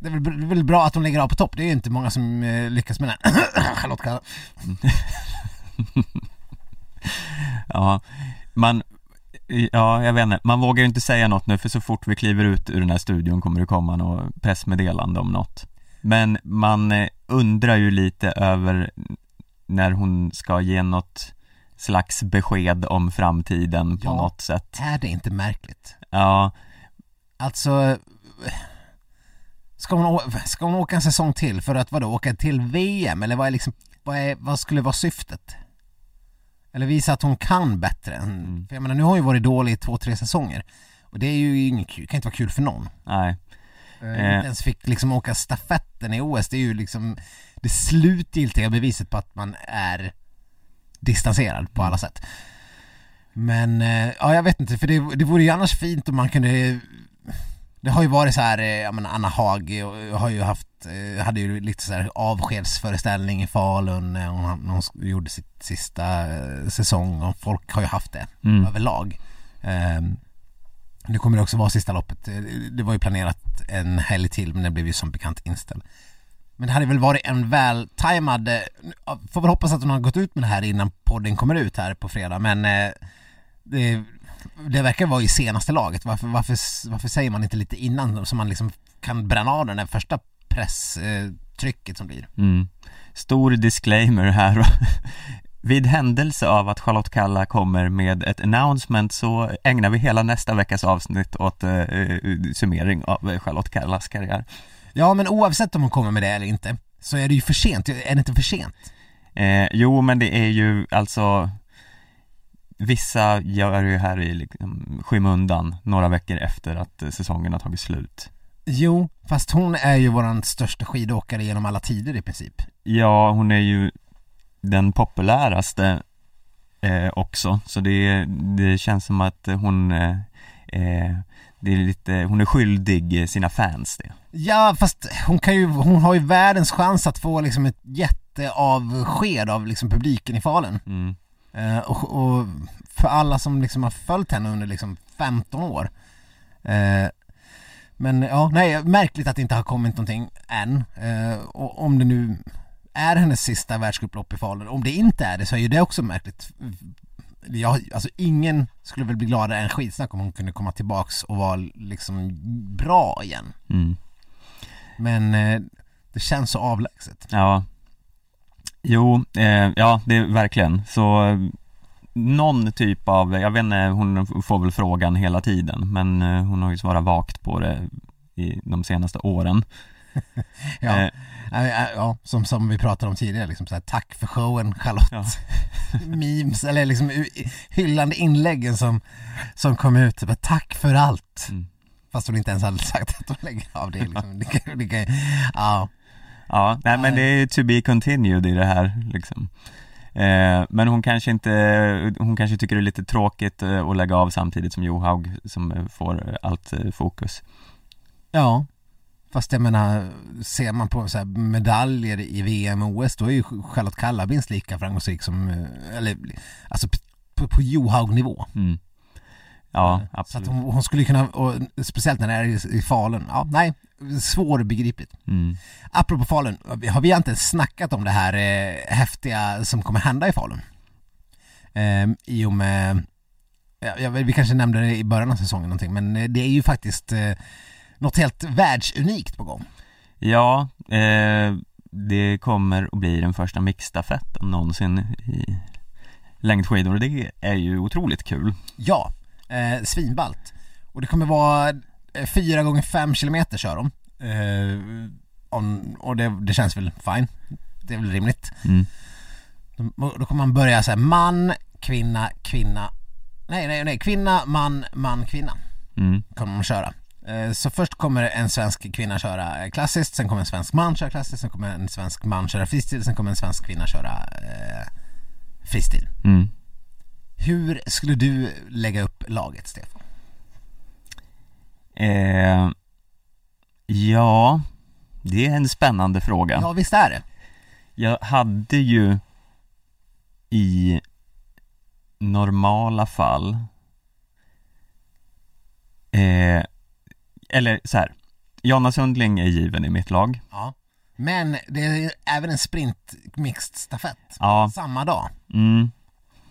det, är väl, bra att de lägger av på topp. Det är ju inte många som eh, lyckas med det. Charlotte Kalla. Ja, man Ja, jag vet inte. Man vågar ju inte säga något nu för så fort vi kliver ut ur den här studion kommer det komma något pressmeddelande om något. Men man eh, undrar ju lite över när hon ska ge något slags besked om framtiden på Ja. något sätt. Är det inte märkligt? Ja, Alltså Ska hon, ska hon åka en säsong till för att vadå, åka till VM eller vad är liksom, vad, är, vad skulle vara syftet? Eller visa att hon kan bättre Mm. för jag menar nu har hon ju varit dålig i två, tre säsonger och det är ju inget kul, kan inte vara kul för någon. Nej, Eh, Eh. Inte ens fick liksom åka stafetten i OS, det är ju liksom det slutgiltiga beviset på att man är distanserad på alla sätt. Men, eh, ja jag vet inte, för det, det vore ju annars fint om man kunde det har ju varit så här, eh, jag menar Anna Haag eh, har ju haft, eh, hade ju lite så här avskedsföreställning i Falun när hon, hon gjorde sitt sista säsong och folk har ju haft det Mm. överlag. Ehm, nu kommer det också vara sista loppet. Det var ju planerat en helg till men det blev ju som bekant inställd. Men det hade väl varit en väl tajmad, får väl hoppas att hon har gått ut med det här innan podden kommer ut här på fredag men det, det verkar vara i senaste laget. Varför, varför, varför säger man inte lite innan så man liksom kan bränna av den där första presstrycket som blir? mm. Stor disclaimer här Vid händelse av att Charlotte Kalla kommer med ett announcement så ägnar vi hela nästa veckas avsnitt åt eh, eh, summering av eh, Charlotte Kallas karriär. Ja men oavsett om hon kommer med det eller inte så är det ju för sent, är det inte för sent? Eh, jo, men det är ju alltså Vissa gör ju här i liksom, skymundan några veckor efter att säsongen har tagit slut. Jo, fast hon är ju våran största skidåkare genom alla tider i princip. Ja, hon är ju den populäraste eh, också, så det, det känns som att hon eh, eh, det är lite, hon är skyldig sina fans det. Ja, fast hon kan ju, hon har ju världens chans att få liksom ett jätteavsked av liksom publiken i Falun. Mm. Eh, och, och för alla som liksom har följt henne under liksom 15 år. Eh, men ja, nej, märkligt att det inte har kommit någonting än. Eh, och om det nu är hennes sista världscuplopp i Falun, om det inte är det så är ju det också märkligt. Jag, alltså ingen skulle väl bli gladare än skitsnack om hon kunde komma tillbaks och vara liksom bra igen. Mm. Men eh, det känns så avlägset. Ja Jo, eh, ja det är verkligen så Någon typ av, jag vet inte, hon får väl frågan hela tiden men eh, hon har ju svarat vagt på det i de senaste åren Ja, Eh, ja, som, som vi pratade om tidigare, liksom så här, tack för showen Charlotte. Ja. Memes, eller liksom hyllande inläggen som, som kom ut, bara, tack för allt. Mm. Fast hon inte ens hade sagt att hon lägger av det. Liksom. det, kan, det kan, ja. Ja, nej men det är to be continued i det här liksom eh, Men hon kanske inte, hon kanske tycker det är lite tråkigt eh, att lägga av samtidigt som Johaug som eh, får allt eh, fokus ja, fast jag menar, ser man på så medaljer i VM och OS, då är ju Charlotte Kalla minst lika framgångsrik som, eller alltså på, på Johaug-nivå. mm. Ja, Så att absolut hon, hon skulle kunna, och speciellt när det är i, Falun, ja nej, svårbegripligt. mm. Apropå Falun, har vi inte ens snackat om det här eh, häftiga som kommer hända i Falun? Eh, I och med, ja, vi kanske nämnde det i början av säsongen någonting, men eh, det är ju faktiskt eh, något helt världsunikt på gång. Ja, eh, det kommer att bli den första mixstafetten någonsin i längdskidor och det är ju otroligt kul Ja, eh, svinballt. Och det kommer vara eh, fyra gånger fem kilometer kör de. Eh, om, och det, det känns väl fine. Det är väl rimligt. mm. Då då kommer man börja säga man, kvinna, kvinna Nej, nej, nej, kvinna, man, man, kvinna Mm. kommer man köra Eh, Så först kommer en svensk kvinna köra klassiskt, sen kommer en svensk man köra klassiskt, sen kommer en svensk man köra fristil, sen kommer en svensk kvinna köra eh, fristil Mm. Hur skulle du lägga upp laget, Stefan? Eh, ja, det är en spännande fråga Ja, visst är det? Jag hade ju i normala fall eh, Eller så här. Jonna Sundling är given i mitt lag Ja Men det är även en sprint mixed stafett Ja, Samma dag mm,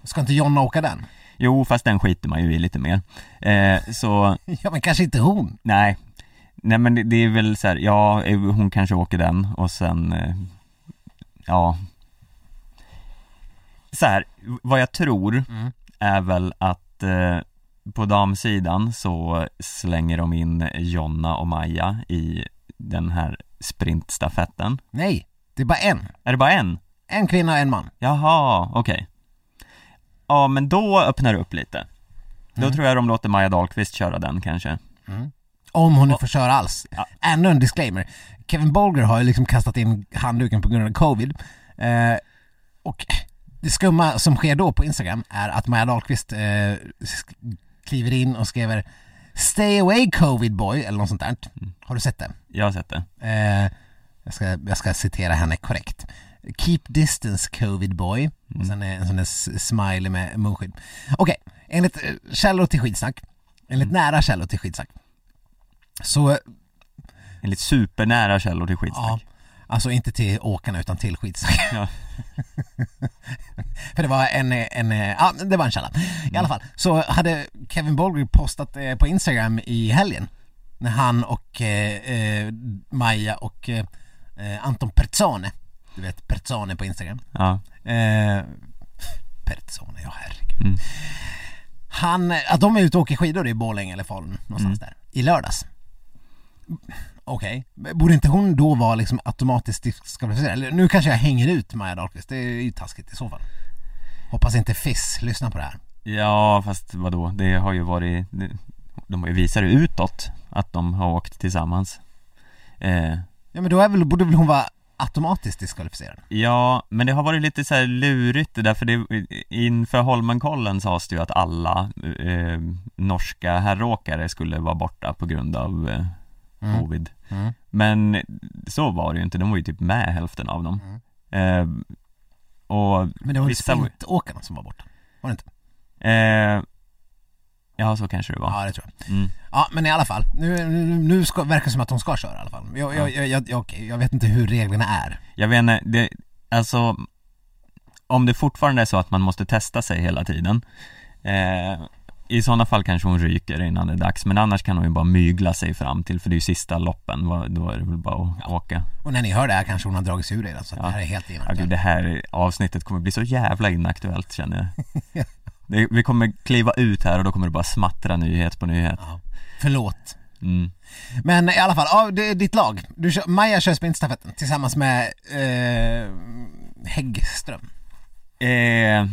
Ska inte Jonna åka den? jo fast den skiter man ju i lite mer eh, Så Ja men kanske inte hon nej Nej men det, det är väl så här, ja eh, hon kanske åker den och sen eh, Ja Så här, vad jag tror Mm. är väl att eh, på damsidan så slänger de in Jonna och Maja i den här sprintstafetten. Nej, det är bara en. Är det bara en? En kvinna och en man. Jaha, okej. Ja, men då öppnar det upp lite. Då Mm. tror jag de låter Maja Dahlqvist köra den kanske. Om hon nu får köra alls. Ja. Ännu en disclaimer. Kevin Bolger har ju liksom kastat in handduken på grund av covid. Eh, och det skumma som sker då på Instagram är att Maja Dahlqvist eh, kliver in och skriver Stay away covid boy eller något sånt där. Har du sett det? Jag har sett det. Eh, jag, ska, jag ska citera henne korrekt. Keep distance covid boy. Och sen är en sån där smiley med munskydd. Okej, enligt eh, källor till skitsnack, enligt nära källor till skitsnack, så, Enligt supernära källor till ja, skitsnack. alltså inte till åkarna utan till skitsnack. Ja. För det var en, en, ja det var en källa. I alla fall, så hade Kevin Bolger postat eh, på Instagram i helgen när han och eh, eh, Maja och eh, Anton Perzone, du vet Perzone på Instagram. Ja. Eh, Perzone, ja herregud. Mm. Han, att de är ute och åker skidor i Borlänge eller Falun någonstans Mm. där, i lördags. Okej, borde inte hon då vara liksom automatiskt diskvalificerad? Eller nu kanske jag hänger ut Maja Dahlqvist, det är ju taskigt i så fall. Hoppas inte FIS lyssnar på det här. Ja, fast vadå? Det har ju varit De har ju visat det utåt att de har åkt tillsammans eh, Ja men då är väl, borde väl hon vara automatiskt diskvalificerad? Ja, men det har varit lite så lurigt det där för det, inför Holmenkollen sades det ju att alla eh, norska herråkare skulle vara borta på grund av eh, Mm. covid Mm. Men så var det ju inte, de var ju typ med hälften av dem eh, Och Men det var ju sprintåkarna som var borta, var det inte? eh, Ja, så kanske det var Ja det tror jag. mm. Ja men i alla fall, nu, nu, ska, verkar det som att de ska köra i alla fall. Jag, jag, jag, jag, jag, jag vet inte hur reglerna är. Jag vet inte, det, alltså Om det fortfarande är så att man måste testa sig hela tiden eh, I sådana fall kanske hon ryker innan det är dags Men annars kan hon ju bara mygla sig fram till För det är ju sista loppen, då är det väl bara att åka Och när ni hör det här kanske hon har dragit sig ur redan så Ja. det här är helt ja, inaktuellt. gud, Det här avsnittet kommer bli så jävla inaktuellt känner jag det, Vi kommer kliva ut här och då kommer det bara smattra nyhet på nyhet Ja. Förlåt. mm. Men i alla fall, ja, det är ditt lag. Du kör, Maja kör sprintstafetten tillsammans med eh, Häggström. eh,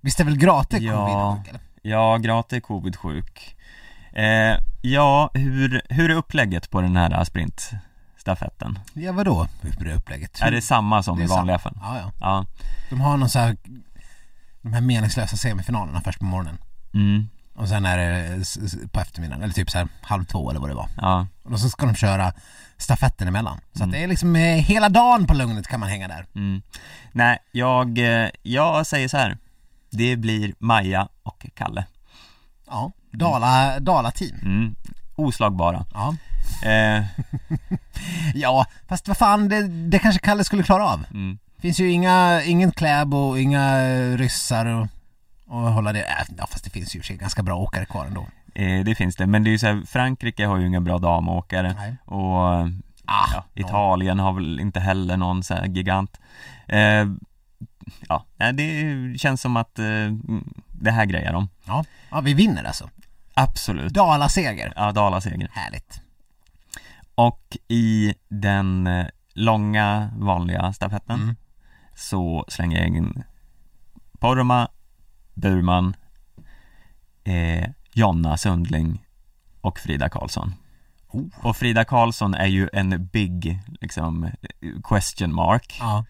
Visst är väl Grate Ja. covid-sjuk eller? Ja, Grate är covid-sjuk eh, Ja, hur, hur är upplägget på den här sprintstafetten? Ja vadå? Hur är upplägget? Är det samma som Det är i vanliga fall? Ja, ja. Ja, De har någon så här, de här meningslösa semifinalerna först på morgonen. mm, Och sen är det på eftermiddagen, eller typ så här halv två eller vad det var. ja, Och så ska de köra stafetten emellan. Så Mm. att det är liksom eh, hela dagen på Lugnet kan man hänga där. mm. Nej, jag, eh, jag säger så här. Det blir Maja och Kalle Ja, Dala, Dala-team. mm. Oslagbara Ja. eh, ja, fast vad fan, det, det kanske Kalle skulle klara av. mm. Finns ju inga, ingen Kläbo, inga ryssar och, och hålla det, äh, ja fast det finns ju och sig ganska bra åkare kvar ändå. eh, Det finns det, men det är ju så här, Frankrike har ju inga bra damåkare Nej. Och eh, Ah, ja, Italien har väl inte heller någon så här gigant eh, Ja, det känns som att eh, det här grejer de Ja, ja vi vinner alltså. Absolut Dala-seger. Ja, Dala-seger Härligt. Och i den eh, långa vanliga stafetten Mm. Så slänger jag in Poromaa, Burman, eh, Jonna Sundling och Frida Karlsson. Oh. Och Frida Karlsson är ju en big, liksom, question mark. Ja.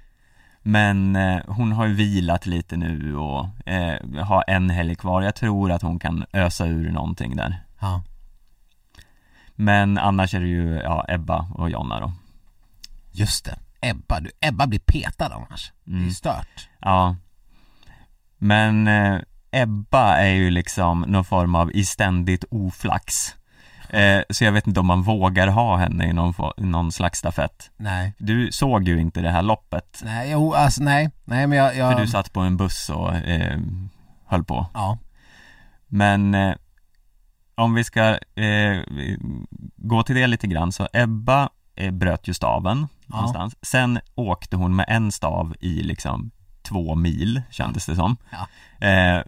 Men eh, hon har ju vilat lite nu och eh, har en helg kvar. Jag tror att hon kan ösa ur någonting där. Ja. Men annars är det ju, ja, Ebba och Jonna då. Just det. Ebba, du, Ebba blir petad annars. Det är Mm. stört. Ja Men eh, Ebba är ju liksom någon form av i ständigt oflax eh, Så jag vet inte om man vågar ha henne i någon, någon slags stafett Nej. Du såg ju inte det här loppet Nej, jo, alltså nej. Nej men jag, jag För du satt på en buss och eh, höll på Ja. Men eh, om vi ska eh, gå till det lite grann så Ebba bröt ju staven Ja. någonstans Sen åkte hon med en stav i liksom två mil kändes det som Ja. eh,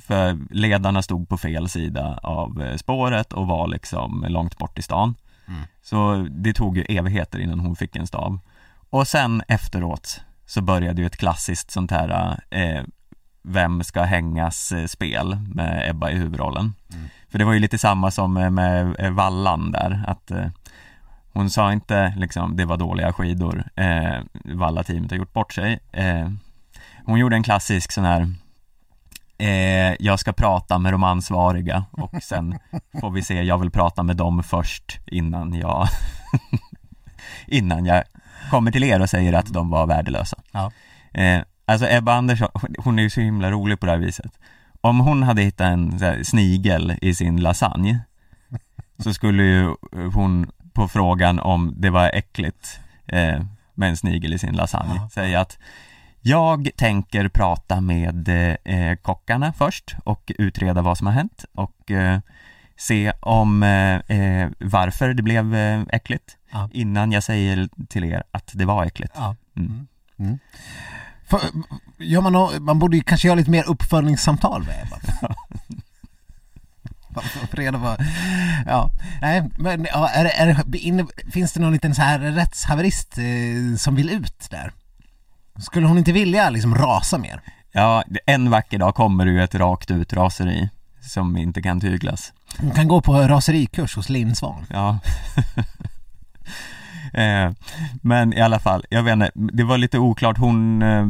För ledarna stod på fel sida av eh, spåret och var liksom långt bort i stan Mm. Så det tog ju evigheter innan hon fick en stav Och sen efteråt så började ju ett klassiskt sånt här eh, Vem ska hängas eh, spel med Ebba i huvudrollen Mm. För det var ju lite samma som eh, med eh, Vallan där att eh, Hon sa inte liksom det var dåliga skidor eh, Valla-teamet har gjort bort sig. Eh, Hon gjorde en klassisk sån här eh, Jag ska prata med de ansvariga och sen får vi se, jag vill prata med dem först innan jag Innan jag kommer till er och säger att de var värdelösa. Ja. eh, Alltså Ebba Andersson, hon är ju så himla rolig på det här viset. Om hon hade hittat en här, snigel i sin lasagne Så skulle ju hon på frågan om det var äckligt eh, med en snigel i sin lasagne Ja. säga att jag tänker prata med eh, kockarna först och utreda vad som har hänt och eh, se om eh, eh, varför det blev eh, äckligt Ja. innan jag säger till er att det var äckligt. Ja. Mm. Mm. Mm. För, gör man, nå- man borde ju kanske göra lite mer uppföljningssamtal med Ebba. Bara för att få reda på, ja, nej men ja, är, är, finns det någon liten så här rättshaverist eh, som vill ut där? Skulle hon inte vilja liksom rasa mer? Ja, en vacker dag kommer det ju ett rakt ut raseri som inte kan tyglas. Hon kan gå på raserikurs hos Linn Svan. Ja. eh, men i alla fall, jag vet inte, det var lite oklart hon, eh,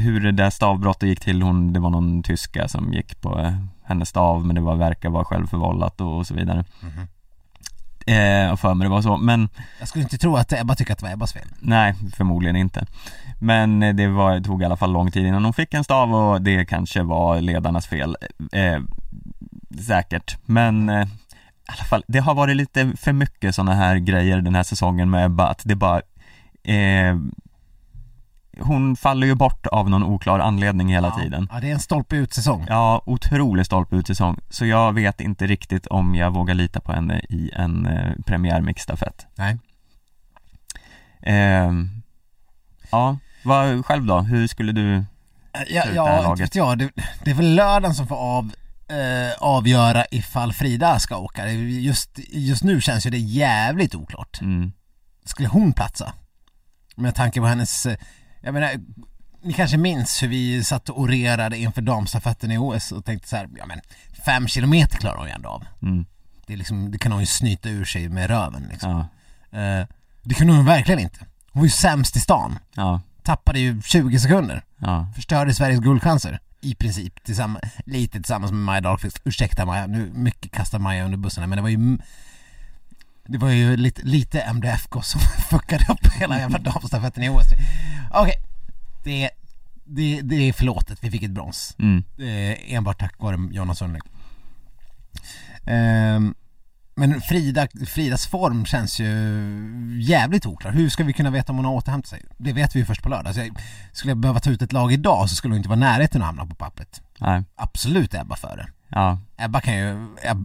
hur det där stavbrottet gick till, hon, det var någon tyska som gick på eh, hennes stav men det var, verkar vara självförvållat och, och så vidare. Eh, och för mig det var så, men Jag skulle inte tro att Ebba tycker att det var Ebbas fel. nej, förmodligen inte. Men eh, det var, tog i alla fall lång tid innan hon fick en stav och det kanske var ledarnas fel. Eh, säkert, men eh, i alla fall, det har varit lite för mycket sådana här grejer den här säsongen med Ebba, att det bara eh, Hon faller ju bort av någon oklar anledning hela ja. tiden Ja, det är en stolpe ut säsong. Ja, otrolig stolpe ut säsong, så jag vet inte riktigt om jag vågar lita på henne i en eh, premiärmixstafett Nej. eh, Ja, vad, själv då? Hur skulle du? Ja, här ja laget. inte vet jag. Det, det är väl lördagen som får av, eh, avgöra ifall Frida ska åka. Just, just nu känns ju det jävligt oklart. Mm, Skulle hon platsa? Med tanke på hennes, eh, jag menar, ni kanske minns hur vi satt och orerade inför damstafetten i OS och tänkte så här, ja men fem kilometer klarar hon ju ändå av. mm, Det, är liksom, det kan hon ju snyta ur sig med röven liksom. ja, Eh, det kunde hon verkligen inte. Hon var ju sämst i stan. ja, Tappade ju 20 sekunder. ja, förstörde Sveriges guldchanser i princip, tillsammans, lite tillsammans med Maja Dahlqvist. Ursäkta Maja, nu mycket kastar Maja under bussen men det var ju det var ju lite, lite MDFK som fuckade upp hela jävla damstafetten i OS. Okej, det, det, det är förlåtet, vi fick ett brons. mm, Eh, enbart tack vare Jonas Sundling. Ehm, men Frida, Fridas form känns ju jävligt oklar. Hur ska vi kunna veta om hon har återhämtat sig? Det vet vi ju först på lördag. Så jag, skulle jag behöva ta ut ett lag idag så skulle hon inte vara i närheten att hamna på pappret. nej, Absolut Ebba före. ja, Ebba kan ju... Eb,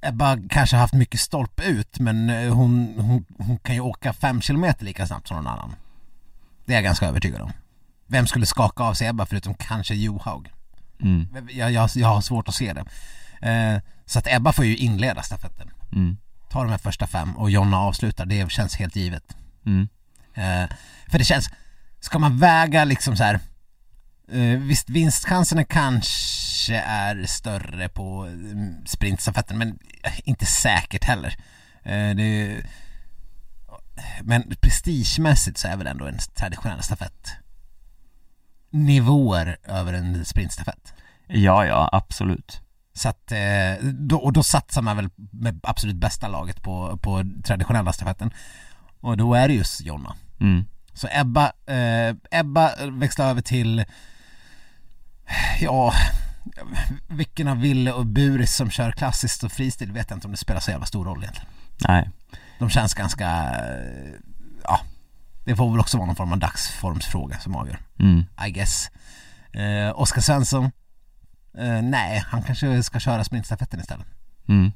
Ebba kanske har haft mycket stolp ut men eh, hon, hon, hon kan ju åka fem kilometer lika snabbt som någon annan. Det är jag ganska övertygad om. Vem skulle skaka av sig Ebba förutom kanske Johaug? mm, Jag, jag, jag har svårt att se det. Eh, så att Ebba får ju inleda stafetten. mm, Ta de här första fem och Jonna avslutar, det känns helt givet. mm, Eh, för det känns, ska man väga liksom så här. Eh, visst vinstchanserna kanske är större på mm, sprintstafetten men inte säkert heller. Eh, det, men prestigemässigt så är väl ändå en traditionell stafett nivåer över en sprintstafett. ja, ja, absolut, Så att, eh, då, och då satsar man väl med absolut bästa laget på, på traditionella stafetten. Och då är det just Jonna. mm, Så Ebba, eh, Ebba växlar över till, ja, vilken av Ville och Buris som kör klassiskt och fristil vet jag inte om det spelar så jävla stor roll egentligen. nej, De känns ganska, ja, det får väl också vara någon form av dagsformsfråga som avgör, mm, I guess. Eh, Oskar Svensson, eh, nej, han kanske ska köra sprintstafetten istället. mm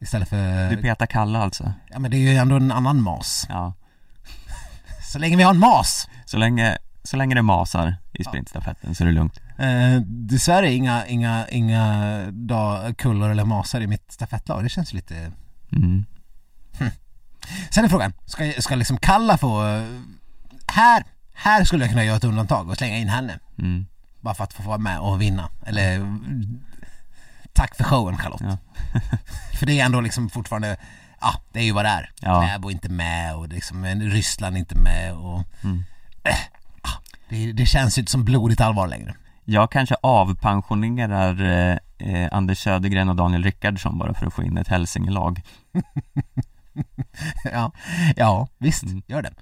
Istället för, Du petar Kalle alltså? ja men det är ju ändå en annan mas. Ja, Så länge vi har en mas! så länge, så länge det masar i sprintstafetten så är det lugnt Eh, dessvärre inga, inga, inga da, kullor eller masar i mitt stafettlag, det känns lite... Mm. Sen är frågan, ska, ska liksom Kalla få... Här, här skulle jag kunna göra ett undantag och slänga in henne. Mm. Bara för att få vara med och vinna. Eller tack för showen Charlotte. Ja. för det är ändå liksom fortfarande, ja det är ju vad det är. Ja. Kläbo inte med och liksom Ryssland inte med och Mm. äh, ah, det, det känns ju inte som blodigt allvar längre. Jag kanske avpensionerar eh, eh, Anders Södergren och Daniel Rickardsson bara för att få in ett Hälsingelag. ja, ja visst, Mm. gör det.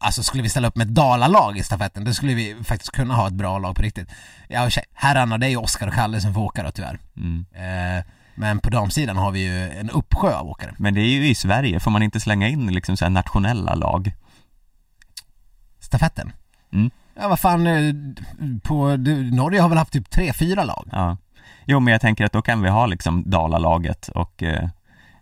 Alltså skulle vi ställa upp med ett dalalag i stafetten, då skulle vi faktiskt kunna ha ett bra lag på riktigt. Ja, herrarna, det är ju Oskar och Kalle som får åka då tyvärr. Mm. Eh, men på damsidan har vi ju en uppsjö av åkare. Men det är ju i Sverige, får man inte slänga in liksom så nationella lag? Stafetten? Mm. Ja vad fan, eh, på, du, Norge har väl haft typ tre, fyra lag? Ja. Jo men jag tänker att då kan vi ha liksom Dalalaget och eh,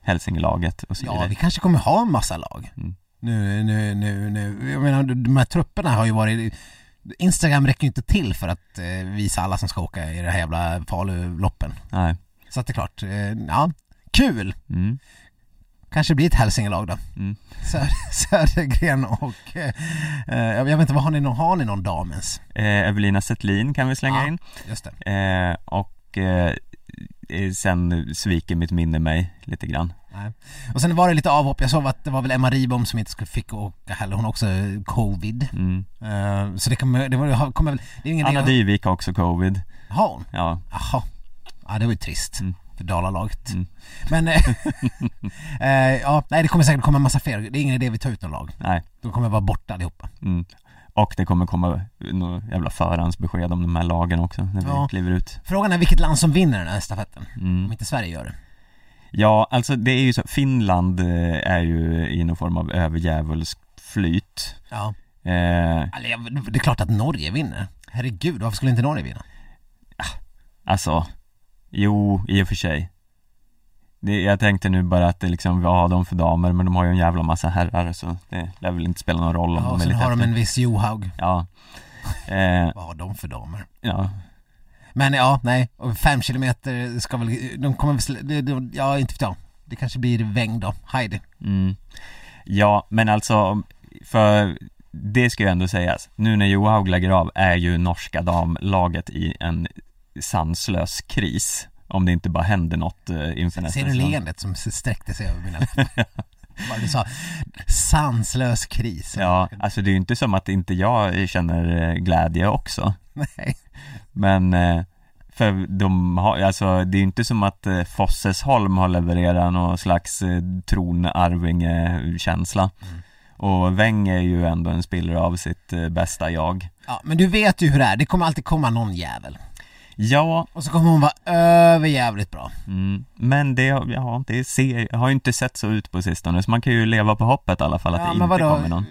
Hälsingelaget och så Ja, vidare. vi kanske kommer ha en massa lag. Mm. Nu, nu, nu, nu, jag menar de här trupperna har ju varit Instagram räcker ju inte till för att eh, visa alla som ska åka i det här jävla Faluloppen. Nej. Så att det är klart, eh, ja, kul! Mm. Kanske blir ett Hälsingelag då. Mm. Sö- Södergren och, eh, eh, jag vet inte, vad har ni, någon, har ni någon damens? Eh, Evelina Settlin kan vi slänga Ja. in. Just det. Eh, och eh, eh, sen sviker mitt minne mig lite grann. Nej. Och sen var det lite avhopp, jag såg att det var väl Emma Ribom som inte skulle- fick åka heller, hon har också covid. Mm. Eh, så det kommer, det var, kommer väl, det är ingen Anna. Dyvik har också covid. Har hon? Ja. Jaha. Ja det var ju trist Mm. Dalalaget. Mm. Men, eh, eh, ja, nej det kommer säkert komma en massa fler. Det är ingen idé vi tar ut någon lag. Nej. De kommer vara borta allihopa. Mm. Och det kommer komma något jävla förhandsbesked om de här lagen också när vi Ja. kliver ut. Frågan är vilket land som vinner den här stafetten. Mm. Om inte Sverige gör det. Ja, alltså det är ju så, Finland eh, är ju i någon form av överjävulskt flyt. Ja. Eh, jag- det är klart att Norge vinner. Herregud, varför skulle inte Norge vinna? alltså, jo, i och för sig. Det, jag tänkte nu bara att det liksom, ja de för damer, men de har ju en jävla massa herrar så det lär väl inte spela någon roll om Ja, de är lite har de efter. en viss Johaug. Ja. Eh, Vad har de för damer? ja, Men ja, nej. Och fem kilometer ska väl, de kommer väl, det, det, ja inte vet jag. Det kanske blir Weng då, Heidi. Mm. Ja, men alltså för det ska ju ändå sägas, nu när Johaug lägger av är ju norska damlaget i en sanslös kris om det inte bara händer något eh, inför nästa Ser du leendet som sträckte sig över mina läppar? Vad du sa, sanslös kris. Ja, alltså det är ju inte som att inte jag känner eh, glädje också Nej. Men eh, för de har, alltså det är ju inte som att Fossesholm har levererat någon slags tronarvinge-känsla Mm. Och Weng är ju ändå en spelare av sitt bästa jag Ja, men du vet ju hur det är, det kommer alltid komma någon jävel. Ja, Och så kommer hon vara överjävligt bra. mm, men det, ja, det ser, har ju inte sett så ut på sistone så man kan ju leva på hoppet i alla fall att Ja, det inte vadå? kommer någon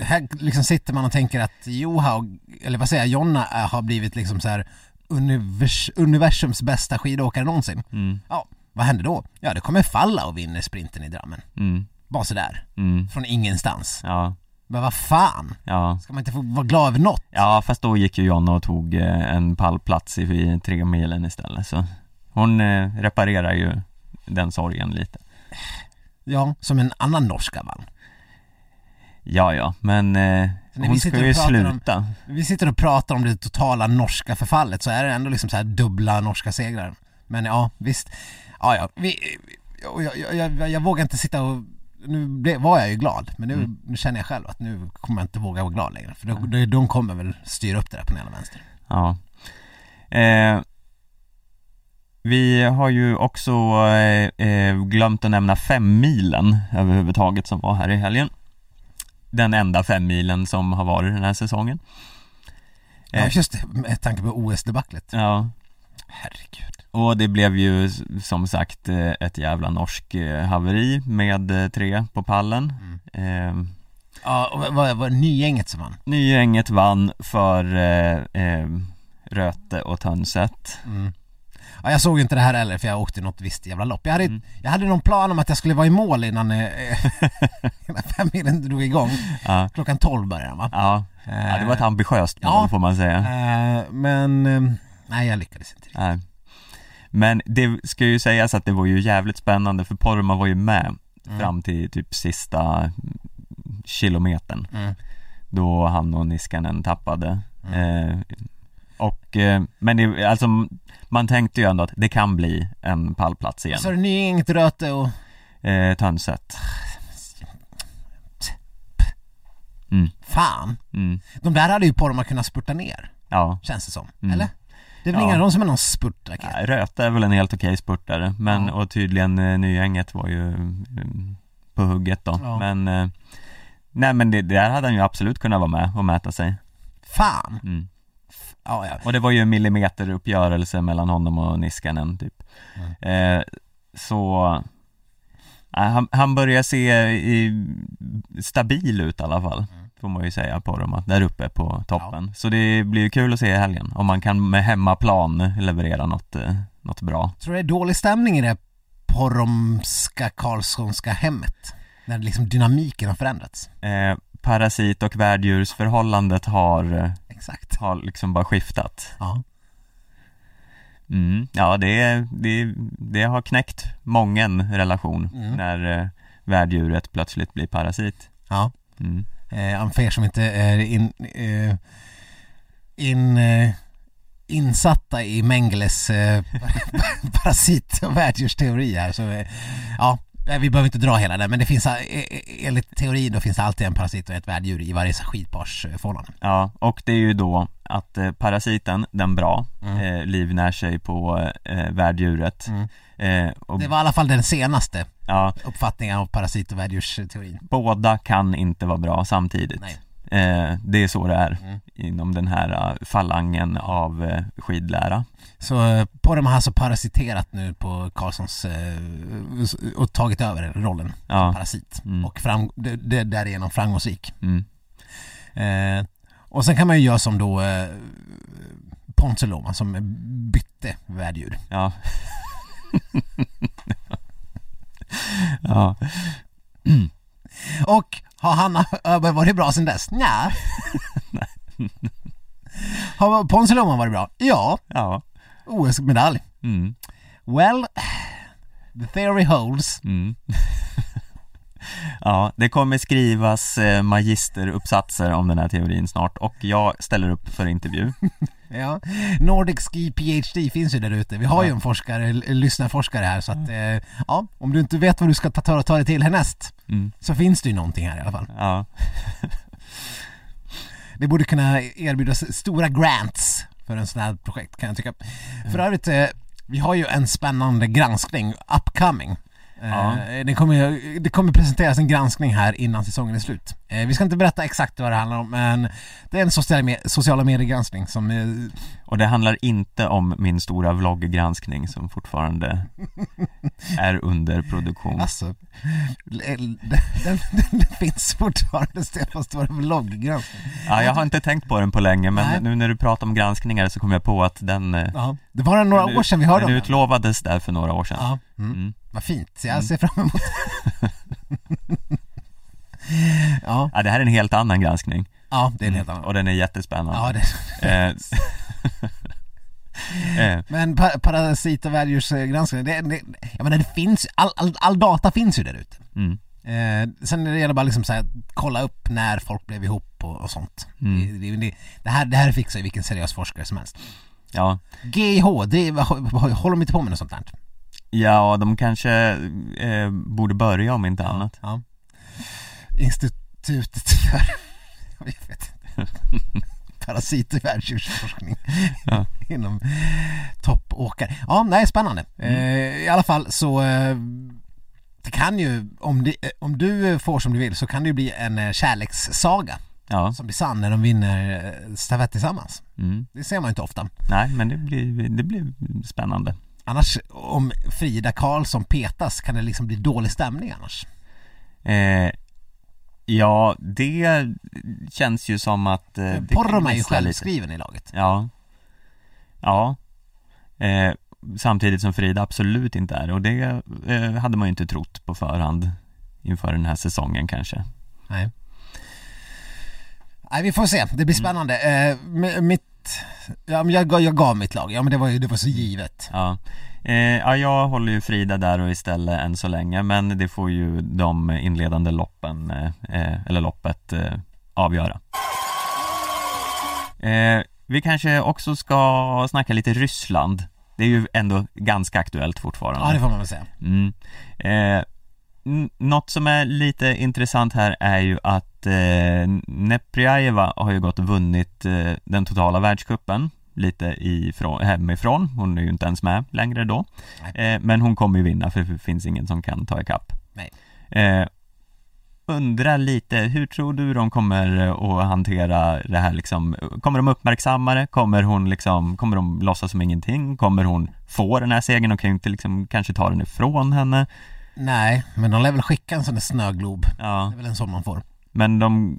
Här liksom sitter man och tänker att Johaug, eller vad säger jag, Jonna är- har blivit liksom så här univers, universums bästa skidåkare någonsin. mm, Ja, vad händer då? Ja, det kommer falla och vinner sprinten i Drammen. mm, Bara sådär, mm, från ingenstans. ja, Men vad fan? ja Ska man inte få vara glad över något? Ja fast då gick ju Jonna och tog eh, en pallplats i, i tre milen istället så Hon eh, reparerar ju den sorgen lite Ja, som en annan norska vann. Ja ja, men eh, hon ska ju pratar om- sluta Vi sitter och pratar om det totala norska förfallet så är det ändå liksom så här dubbla norska segrar. Men ja, visst. Ja, ja. Vi, jag, jag, jag, jag vågar inte sitta och nu blev, var jag ju glad, men nu, Mm. nu känner jag själv att nu kommer jag inte våga vara glad längre. För de, de, de kommer väl styra upp det där på den ena vänster. Ja eh, Vi har ju också eh, eh, glömt att nämna femmilen överhuvudtaget som var här i helgen Den enda femmilen som har varit den här säsongen Ja, Eh. just det, med tanke på OS-debaclet. Ja, Herregud. Och det blev ju som sagt eh, ett jävla norsk eh, haveri med eh, tre på pallen. Eh, Ja, och vad var nygänget som vann? Nygänget vann för eh, eh, Röte och Tönset. Mm. Ja, jag såg ju inte det här heller för jag åkte något visst jävla lopp. Jag hade, Mm. jag hade någon plan om att jag skulle vara i mål innan, eh, innan femmilen drog igång. Ja, Klockan 12 började den va? ja, Ja, det var ett ambitiöst mål Ja. får man säga. Men, eh, nej jag lyckades inte riktigt. Nej. Men det ska ju sägas att det var ju jävligt spännande för Porma var ju med Mm. fram till typ sista kilometern Mm. då han och Niskanen tappade. Mm. Eh, och, eh, men det, alltså man tänkte ju ändå att det kan bli en pallplats igen. Så är det Nyinget, Röte och Eh, Tönset. Mm, fan. mm, De där hade ju Porma kunnat spurta ner, ja. känns det som. Mm. Eller? Det är väl Ja. ingen av dem som är någon spurtraket? Nej, Röte är väl en helt okej spurtare, men Ja. och tydligen eh, Nygänget var ju mm, på hugget då. Ja. Men, eh, nej men det, där hade han ju absolut kunnat vara med och mäta sig. Fan! Mm. Ja, ja. Och det var ju en millimeteruppgörelse mellan honom och Niskanen typ. Mm. Eh, så han, han börjar se i, stabil ut i alla fall, Mm. Får man ju säga på dem, där uppe på toppen. Så det blir ju kul att se i helgen, om man kan med hemmaplan leverera något, eh, något bra. Tror du det är dålig stämning i det porromska Karlssonska hemmet? När liksom dynamiken har förändrats? Eh, parasit och värddjursförhållandet har, eh, Exakt. har liksom bara skiftat. Ja. Mm, ja, det, det, det har knäckt mången relation Mm. när eh, värddjuret plötsligt blir parasit. Ja. Mm. Eh, er som inte är in, eh, in, eh, insatta i Mengeles eh, parasit och värddjursteori här så eh, ja, eh, vi behöver inte dra hela den men det finns, eh, enligt teorin då finns det alltid en parasit och ett värddjur i varje skitparsförhållande. Ja, och det är ju då att parasiten, den bra, Mm. livnär sig på eh, värddjuret. Mm. Eh, och Det var i alla fall den senaste ja, uppfattningen av parasit och värddjursteorin. båda kan inte vara bra samtidigt. Eh, det är så det är Mm. inom den här eh, falangen av eh, skidlära. Så eh, Porre har alltså parasiterat nu på Karlssons eh, och tagit över rollen som Ja. parasit Mm. och fram, det, det, därigenom framgångsrik. Mm. Eh, och sen kan man ju göra som då eh, Ponce Loma som bytte värddjur. Ja. ja. Och har Hanna Öberg varit bra sen dess? Nja. Har Ponce Loma varit bra? Ja. Ja. OS-medalj. Mm. Well, the theory holds. Mm. ja, det kommer skrivas eh, magisteruppsatser om den här teorin snart och jag ställer upp för intervju. Ja, Nordic Ski PhD finns ju där ute. Vi har ju en forskare, lyssnarforskare här så att eh, ja, om du inte vet vad du ska ta, ta, ta dig till härnäst Mm. så finns det ju någonting här i alla fall. Ja. Det borde kunna erbjudas stora grants för en sån här projekt kan jag tycka. För övrigt, eh, vi har ju en spännande granskning upcoming. Eh, Ja. Det, kommer, det kommer presenteras en granskning här innan säsongen är slut. Eh, Vi ska inte berätta exakt vad det handlar om men det är en sociala, med, sociala mediegranskning som eh, Och det handlar inte om min stora vlogggranskning som fortfarande är under produktion. Alltså, den, den, den finns fortfarande Stefan Stora vlogggranskning. Ja, jag har inte tänkt på den på länge men Nej. nu när du pratar om granskningar så kom jag på att den eh, Ja, det var några den år sedan vi hörde den om den. utlovades där för några år sedan. Ja, mm. Mm. Vad fint. Jag ser fram emot ja, Ja, det här är en helt annan granskning ja, det är en helt annan. och den är jättespännande. Ja, det, Eh, eh, men pa parasit och värddjursgranskning, det, det, jag menar det finns, all, all, all data finns ju där ute. mm, Eh, sen är det gäller bara liksom så här, kolla upp när folk blev ihop och, och sånt. Mm. Det, det, det, det, här, det här fixar ju vilken seriös forskare som helst. ja. GIH, det, håller de inte på med något sånt här? Ja, de kanske eh, borde börja om inte annat. Ja. Institutet för, jag vet inte, parasit och värddjursforskning Ja. inom toppåkare. Ja, nej, spännande. Mm. Eh, I alla fall så eh, det kan ju, om, det, eh, om du får som du vill så kan det ju bli en eh, kärlekssaga Ja, som blir sann när de vinner eh, stafett tillsammans. mm. Det ser man ju inte ofta. nej men det blir, det blir spännande. Annars, om Frida Karlsson petas kan det liksom bli dålig stämning annars. Eh, ja, det känns ju som att eh, Porrom är ju gnissla lite. självskriven i laget. Ja. Ja. Eh, samtidigt som Frida absolut inte är och det eh, hade man ju inte trott på förhand inför den här säsongen kanske. Nej. Nej, vi får se, det blir spännande. Eh, mi- mitt, ja, men jag, jag gav mitt lag, ja men det var ju det var så givet. Ja. Eh, ja, jag håller ju Frida där och istället än så länge men det får ju de inledande loppen, eh, eh, eller loppet, eh, avgöra. Eh, vi kanske också ska snacka lite Ryssland. Det är ju ändå ganska aktuellt fortfarande. Ja det får man väl säga. Mm. Något som är lite intressant här är ju att eh, Neprjajeva har ju gått och vunnit eh, den totala världscupen lite ifrån, hemifrån, hon är ju inte ens med längre då eh, Men hon kommer ju vinna för det finns ingen som kan ta ikapp Nej. eh, Undrar lite, hur tror du de kommer eh, att hantera det här liksom Kommer de uppmärksamma det? Kommer hon liksom, kommer de låtsas som ingenting? Kommer hon få den här segern och kan inte liksom kanske ta den ifrån henne? Nej, men de lär väl skicka en sån där snöglob. Ja, Det är väl en sån man får. men de,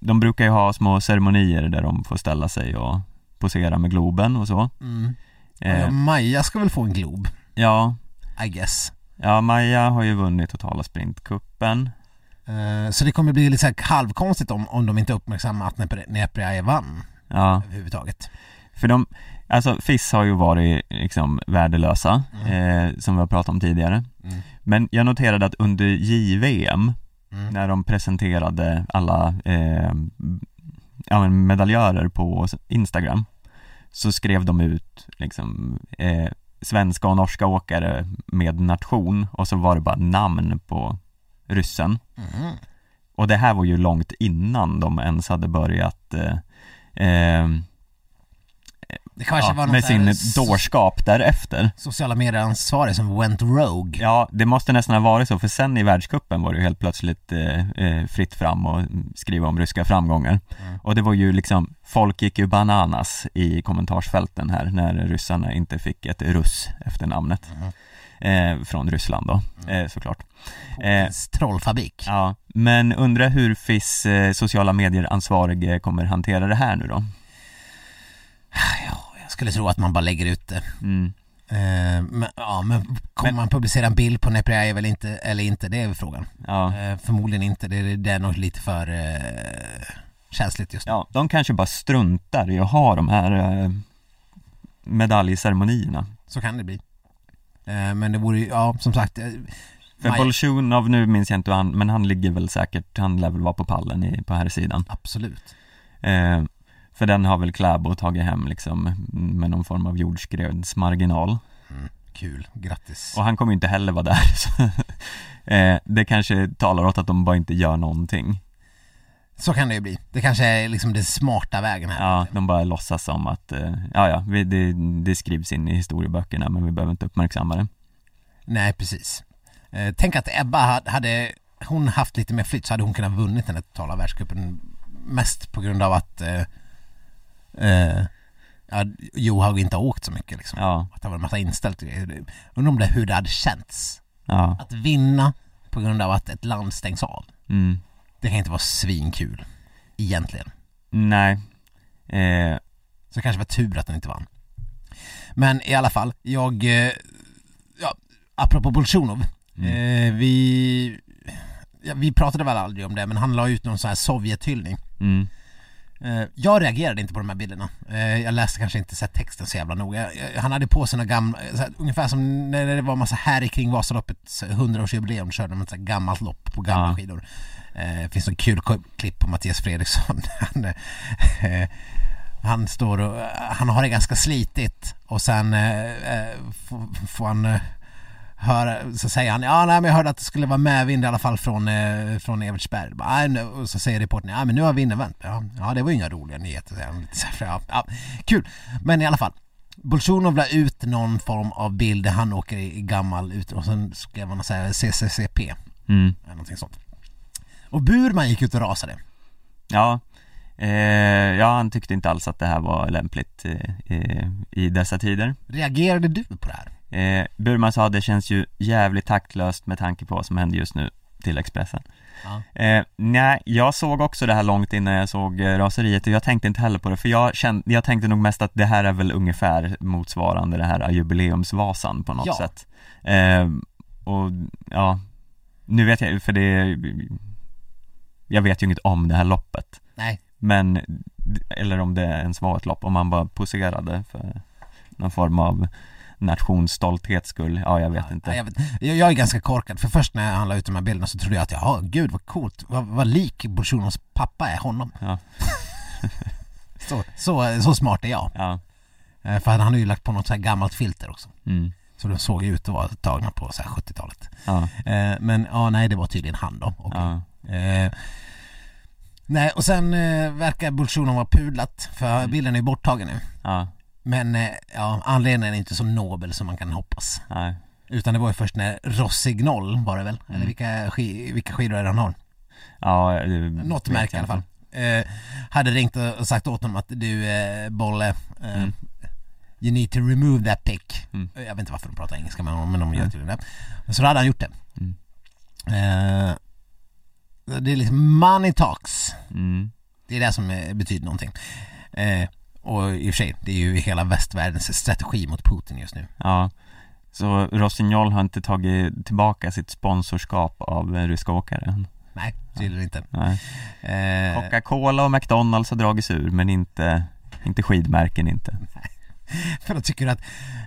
de brukar ju ha små ceremonier där de får ställa sig och posera med Globen och så Mm. eh, Ja, Maja ska väl få en glob, Ja, I guess. ja Maja har ju vunnit totala sprintkuppen Eh, så det kommer bli lite så här halvkonstigt om, om de inte uppmärksammar att Neprjaje vann Ja, överhuvudtaget. för de, alltså FIS har ju varit liksom värdelösa, eh, som vi har pratat om tidigare Mm. Men jag noterade att under JVM, Mm. när de presenterade alla eh, ja, medaljörer på Instagram Så skrev de ut liksom eh, svenska och norska åkare med nation och så var det bara namn på ryssen Mhm. Och det här var ju långt innan de ens hade börjat eh, eh, Det kanske ja, var någon med sin dårskap därefter sociala medier-ansvarig som went rogue. Ja, det måste nästan ha varit så för sen i världscupen var det ju helt plötsligt eh, eh, fritt fram och skriva om ryska framgångar Mm. Och det var ju liksom, folk gick ju bananas i kommentarsfälten här när ryssarna inte fick ett russ efter namnet Mhm. eh, Från Ryssland då, eh, såklart eh, trollfabrik. Ja, men undrar hur FIS eh, sociala medier-ansvarig eh, kommer hantera det här nu då? Ja, skulle tro att man bara lägger ut det. Mm. Eh, men, ja, men kommer Men- man publicera en bild på Neprjajev eller inte, eller inte? Det är väl frågan. Ja. Eh, förmodligen inte, det, är- det är nog lite för eh, känsligt just nu. ja, de kanske bara struntar i att ha de här eh, medaljceremonierna Så kan det bli. Men det vore ju, ja som sagt, För Bolsjunov, nu minns jag inte hur han, men han ligger väl säkert, han lär väl vara på pallen i, på här sidan absolut. eh, För den har väl Kläbo tagit hem liksom med någon form av jordskredsmarginal Mm, kul, grattis. Och han kommer ju inte heller vara där eh, Det kanske talar åt att de bara inte gör någonting Så kan det ju bli. Det kanske är liksom den smarta vägen här. Ja, de bara låtsas som att, eh, ja ja, vi, det, det skrivs in i historieböckerna men vi behöver inte uppmärksamma det Nej, precis. Eh, tänk att Ebba hade, hade hon haft lite mer flyt så hade hon kunnat vunnit den här totala världscupen mest på grund av att eh, ja, inte har åkt så mycket liksom. Ja, Att det var en massa inställt grejer. Undrar om det hur det hade känts ja, att vinna på grund av att ett land stängs av. mm, Det kan inte vara svinkul egentligen. nej eh, Så det kanske var tur att den inte vann. Men i alla fall, jag, eh, ja, apropå Bolsjunov, Mm. eh, vi, ja, vi pratade väl aldrig om det, men han la ut någon sån här Sovjethyllning. mm, jag reagerade inte på de här bilderna. Eh, jag läste kanske inte sett texten så jävla noga. Jag- Han hade på sig några gamla, här, ungefär som när det var massa här kring Vasaloppets 100-årsjubileum, körde de ett gammalt lopp på gamla Ja. skidor. Eh, Det finns en kul klipp på Mattias Fredriksson. Han, eh, han står och, han har det ganska slitigt och sen eh, eh, får han höra, så säger han ja nej men jag hörde att det skulle vara medvind i alla fall från, eh, från Evertsberg. Och så säger reportern ja men nu har vinden vänt. Ja, ja det var ju inga roliga nyheter ja, ja, kul, men i alla fall. Bolsjunov la ut någon form av bild där han åker i, gammal ut och sen skrev han här CCCP mm. någonting sånt. Och Burman gick ut och rasade. Ja, eh, ja han tyckte inte alls att det här var lämpligt eh, eh, i dessa tider Reagerade du på det här? Eh, Burman sa det känns ju jävligt taktlöst med tanke på vad som händer just nu till Expressen Ja. eh, Nej, jag såg också det här långt innan jag såg eh, raseriet och jag tänkte inte heller på det för jag kände, jag tänkte nog mest att det här är väl ungefär motsvarande det här jubileumsvasan på något Ja. sätt eh, Och ja, nu vet jag för det Jag vet ju inget om det här loppet Nej, Men, eller om det ens var ett lopp, om han bara poserade för någon form av nationsstolthets skull, ja jag vet inte Ja, jag, vet, jag, jag är ganska korkad, för först när han la ut de här bilderna så trodde jag att ja, gud vad coolt, vad, vad lik Bolsjunovs pappa är honom. Ja, Så, så, så smart är jag. ja, Eh, För han hade ju lagt på något så här gammalt filter också. mm, Så de såg ut att vara tagna på så här 70-talet. ja, Eh, Men ja, nej det var tydligen han då. Okej. ja, Eh, nej, och sen verkar Bolsjunov ha pudlat, för bilden är ju borttagen nu. ja, Men eh, ja, anledningen är inte så nobel som man kan hoppas. nej, Utan det var ju först när Rossignol var det väl? Eller vilka, ski, vilka skidor är det han har? ja det Något märke i alla fall. Eh, hade ringt och sagt åt honom att du eh, Bolle, eh, Mm. you need to remove that pic. Mm. Jag vet inte varför de pratar engelska med honom, men de gör tydligen det. Så då hade han gjort det. Mm. Eh, det är liksom money talks. Mm, Det är det som eh, betyder någonting. Och i och för sig, det är ju hela västvärldens strategi mot Putin just nu. ja Så Rossignol har inte tagit tillbaka sitt sponsorskap av ryska åkare? Nej, tydligen inte. Nej Eh, Coca-Cola och McDonalds har dragits ur men inte, inte skidmärken inte för då tycker att,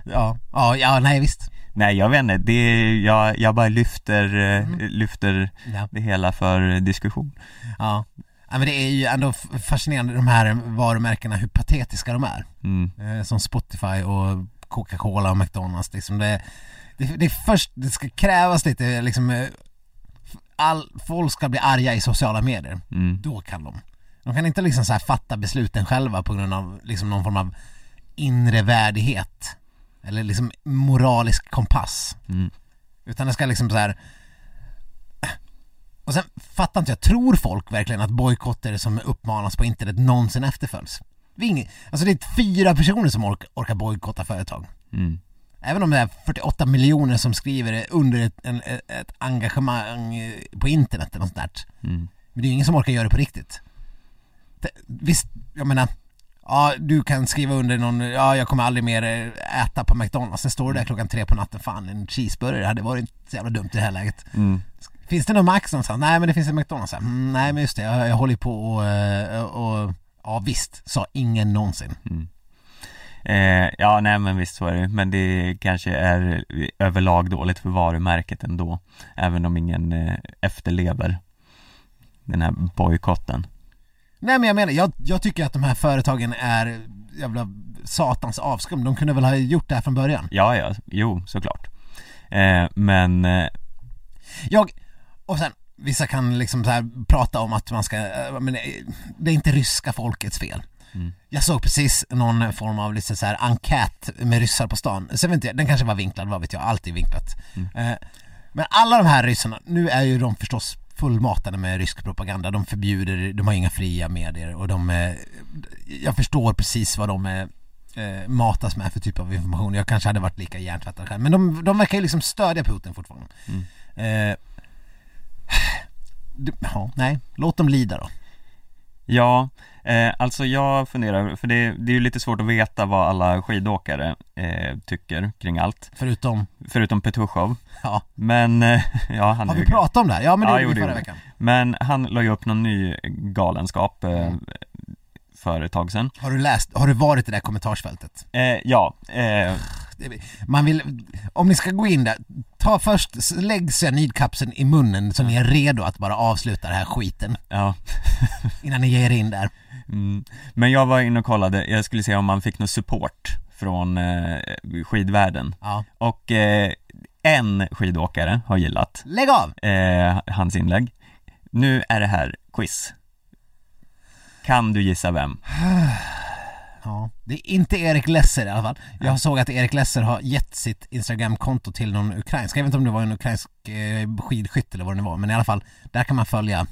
ja, ja, ja, nej visst. Nej jag vet inte, det är, jag, jag bara lyfter, eh, Mm. lyfter Ja. det hela för diskussion Ja. Ja, men det är ju ändå fascinerande de här varumärkena, hur patetiska de är. mm. Eh, som Spotify och Coca-Cola och McDonalds liksom det, det, det är först, det ska krävas lite liksom eh, all, folk ska bli arga i sociala medier. Mm. Då kan de. De kan inte liksom så fatta besluten själva på grund av liksom någon form av inre värdighet. Eller liksom moralisk kompass. Mm. Utan det ska liksom så här. Och sen fattar inte jag, tror folk verkligen att bojkotter som uppmanas på internet någonsin efterföljs? Det är, inget, alltså det är fyra personer som orkar, orkar bojkotta företag. Mm. Även om det är 48 miljoner som skriver det under ett, en, ett engagemang på internet eller något sånt där. Mm. Men det är ju ingen som orkar göra det på riktigt. Det, visst, jag menar, ja du kan skriva under någon, ja jag kommer aldrig mer äta på McDonalds. Sen står du där klockan tre på natten, fan en cheeseburgare hade varit inte så jävla dumt i det här läget. Mm. Finns det någon Max någonstans? Nej men det finns en McDonalds här. Mm, nej men just det, jag, jag håller på och, eh, och, ja visst, sa ingen någonsin. Eh, ja nej men visst så är det men det kanske är överlag dåligt för varumärket ändå Även om ingen eh, efterlever den här bojkotten Nej men jag menar, jag, jag tycker att de här företagen är jävla satans avskum. De kunde väl ha gjort det här från början. Ja ja, jo såklart eh, Men eh, Jag, och sen, vissa kan liksom så här prata om att man ska, eh, men eh, det är inte ryska folkets fel. Mm. Jag såg precis någon form av lite så här enkät med ryssar på stan. Så jag vet inte, den kanske var vinklad, vad vet jag, alltid vinklat. Eh, Men alla de här ryssarna, nu är ju de förstås fullmatade med rysk propaganda. De förbjuder, de har inga fria medier och de, eh, jag förstår precis vad de eh, eh, matas med för typ av information. Jag kanske hade varit lika hjärntvättad själv. Men de, de verkar ju liksom stödja Putin fortfarande. Eh, det- ja, nej, låt dem lida då. Ja, eh, alltså jag funderar, för det, det är ju lite svårt att veta vad alla skidåkare eh, tycker kring allt Förutom, Förutom Petushov ja, Men, eh, ja han har vi ju pratat om det här? Ja men det Ja, gjorde jo, vi förra veckan. Men han la ju upp någon ny galenskap eh, för ett tag sedan Har du läst, har du varit i det där kommentarsfältet? eh, Ja, eh, Man vill, om ni ska gå in där, ta först, lägg cyanidkapseln i munnen så ni är redo att bara avsluta den här skiten ja innan ni ger er in där. mm. Men jag var inne och kollade, jag skulle se om man fick någon support från eh, skidvärlden Ja. Och eh, en skidåkare har gillat Lägg av! eh, hans inlägg Nu är det här quiz Kan du gissa vem? Ja, det är inte Erik Lesser i alla fall. Jag såg att Erik Lesser har gett sitt Instagramkonto till någon ukrainsk, jag vet inte om det var en ukrainsk eh, skidskytt eller vad det nu var, men i alla fall, där kan man följa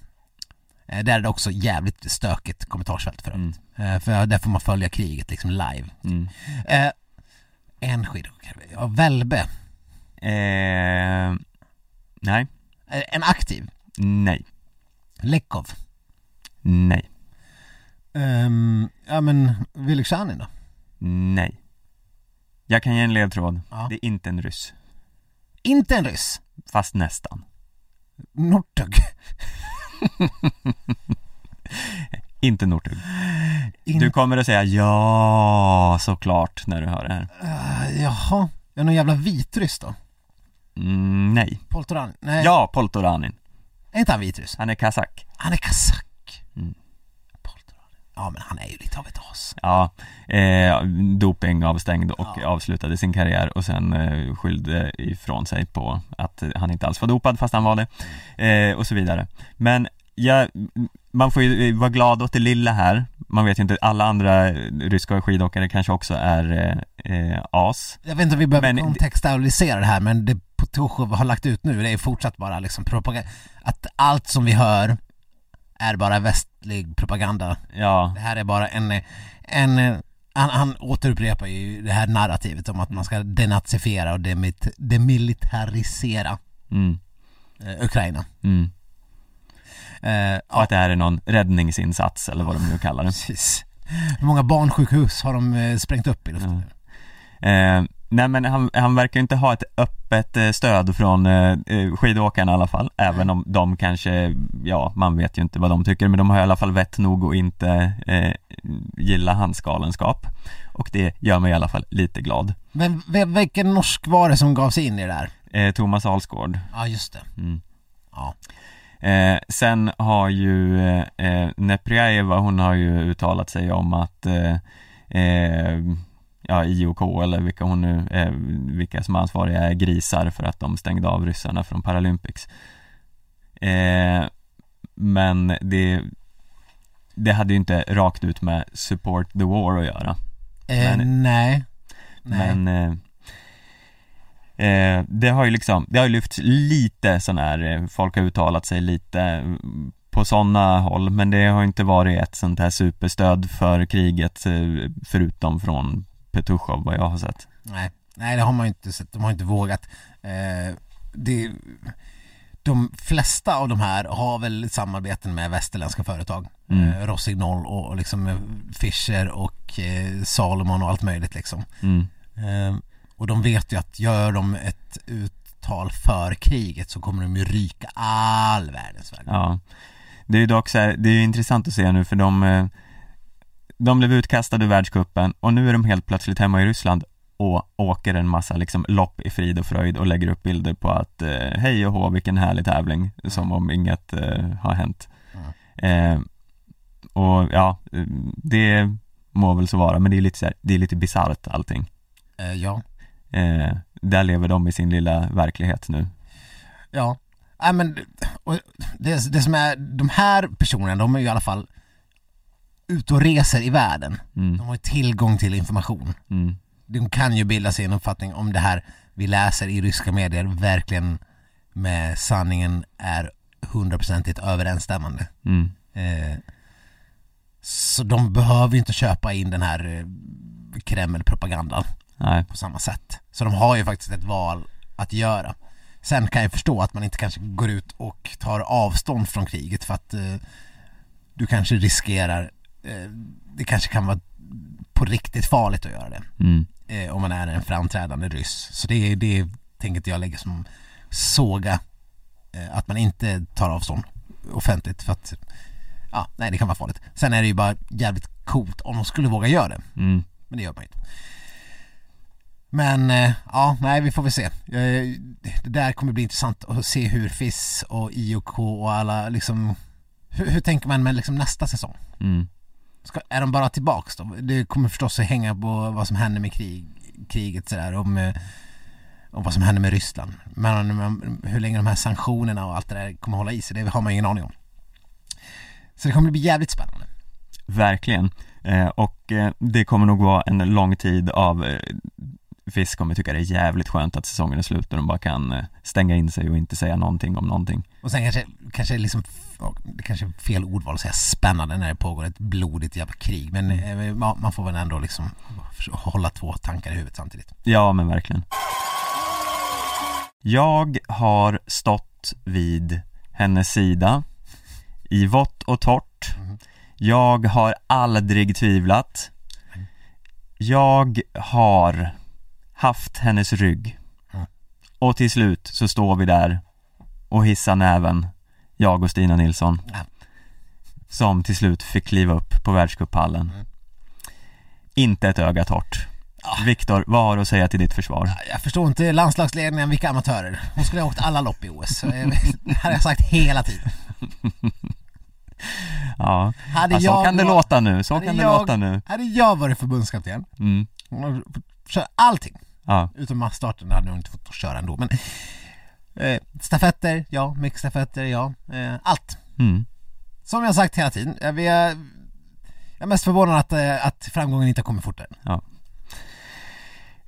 eh, där är det också jävligt stökigt kommentarsfält för övrigt. Eh, För där får man följa kriget liksom live. Mm. Eh, en skidåkare, ja, Välbe, Eh, nej, en aktiv, nej, Lekov, nej, um, ja men Vylegzjanin då? nej Jag kan ge en ledtråd, Ja. det är inte en ryss Inte en ryss, Fast nästan Nortug, inte Northug. In... Du kommer att säga ja, såklart, när du hör det här. Uh, jaha, är någon jävla vitryss då? Mm, nej. Poltoran? Nej. Ja, Poltoranin. Är inte han vitryss? Han är kazak. Han är kazak. Ja men han är ju lite av ett as. Ja, eh, doping avstängd och Ja. avslutade sin karriär och sen eh, skyllde ifrån sig på att han inte alls var dopad fast han var det eh, och så vidare. Men ja, man får ju vara glad åt det lilla här. Man vet ju inte, alla andra ryska skidåkare kanske också är eh, eh, as. Jag vet inte om vi behöver Men- kontextualisera det här men det Potosjov har lagt ut nu det är fortsatt bara liksom propaganda. Att allt som vi hör är bara västlig propaganda. Ja, Det här är bara en, en han, han återupprepar ju det här narrativet om att man ska denazifiera och demit, demilitarisera mm, eh, Ukraina. mm. Eh, Och att det här är någon räddningsinsats eller vad de nu kallar det. precis. Hur många barnsjukhus har de eh, sprängt upp i luften? Eh, nej men han, han verkar inte ha ett öppet eh, stöd från eh, eh, skidåkarna i alla fall, även om de kanske, ja man vet ju inte vad de tycker, men de har i alla fall vett nog att inte eh, gilla hans galenskap. Och det gör mig i alla fall lite glad. Men vilken norsk var det som gav sig in i det där? Eh, Thomas Alsgaard. Ja just det. Mm. Ja. Eh, sen har ju eh, eh, Neprjajeva, hon har ju uttalat sig om att eh, ja, IOK eller vilka hon nu, eh, vilka som är ansvariga är grisar för att de stängde av ryssarna från Paralympics. Eh, men det, det hade ju inte rakt ut med support the war att göra. Eh, Men- nej. Nej. Men eh, eh, det har ju liksom, det har ju lyfts lite sån här, eh, folk har uttalat sig lite på sådana håll men det har inte varit ett sånt här superstöd för kriget eh, förutom från Petushov vad jag har sett. Nej, nej det har man ju inte sett, de har inte vågat. Eh, det, de flesta av de här har väl samarbeten med västerländska företag. Mm. Eh, Rossignol och, och liksom eh, Fischer och eh, Salomon och allt möjligt liksom. Mm. Eh, och de vet ju att gör de ett uttal för kriget så kommer de ju ryka all världens väg. Ja. Det är ju dock så här, det är ju intressant att se nu för de eh, De blev utkastade ur världscupen och nu är de helt plötsligt hemma i Ryssland och åker en massa liksom lopp i frid och fröjd och lägger upp bilder på att eh, hej och hå vilken härlig tävling som om inget eh, har hänt. Eh, och ja, det må väl så vara men det är lite så här, det är lite bisarrt allting. Eh, ja. eh, där lever de i sin lilla verklighet nu. Ja, nej men och det, det som är, de här personerna de är ju i alla fall ute och reser i världen. mm, De har tillgång till information. mm, De kan ju bilda sig en uppfattning om det här vi läser i ryska medier verkligen med sanningen är hundraprocentigt överensstämmande. mm, Eh, så de behöver ju inte köpa in den här eh, Kreml-propagandan på samma sätt. Så de har ju faktiskt ett val att göra. Sen kan jag förstå att man inte kanske går ut och tar avstånd från kriget för att eh, du kanske riskerar, det kanske kan vara på riktigt farligt att göra det mm, eh, om man är en framträdande ryss. Så det, det tänker inte jag lägga som såga eh, att man inte tar avstånd offentligt för att ja, nej det kan vara farligt. Sen är det ju bara jävligt coolt om de skulle våga göra det. mm. Men det gör man inte. Men eh, ja, nej vi får väl se. Eh, Det där kommer bli intressant att se hur FIS och IOK och alla liksom hur, hur tänker man med liksom nästa säsong? Mm. Ska, är de bara tillbaks då? Det kommer förstås att hänga på vad som händer med krig, kriget sådär om, eh, om vad som händer med Ryssland. Men eh, om, hur länge de här sanktionerna och allt det där kommer hålla i sig, det har man ingen aning om. Så det kommer bli jävligt spännande. Verkligen. Eh, och eh, det kommer nog vara en lång tid av eh, Fisk kommer tycka det är jävligt skönt att säsongen är slut och de bara kan eh, stänga in sig och inte säga någonting om någonting. Och sen kanske, kanske liksom, det kanske är fel ordval att säga spännande när det pågår ett blodigt jävla krig. Men eh, ja, man får väl ändå liksom hålla två tankar i huvudet samtidigt. Ja, men verkligen. Jag har stått vid hennes sida i vått och torrt. Jag har aldrig tvivlat. Jag har haft hennes rygg. Mm. Och till slut så står vi där och hissar näven, jag och Stina Nilsson. Ja. som till slut fick kliva upp på världscuppallen. Mm. Inte ett öga torrt. Ja. Viktor, vad har du att säga till ditt försvar? Jag förstår inte landslagsledningen, vilka amatörer. Hon skulle ha åkt alla lopp i OS. Eh, Det hade jag sagt hela tiden. Ja, Hade ja så jag kan det var- låta nu, så kan det jag- låta nu. Hade jag varit förbundskapten, Mm. allting. Ja, Utom massstarten hade hon inte fått köra ändå. Men eh, stafetter, ja. Mixstafetter, ja. Eh, allt. mm. Som jag sagt hela tiden. Vi är, jag är mest förvånad att, eh, att framgången inte kommit fortare.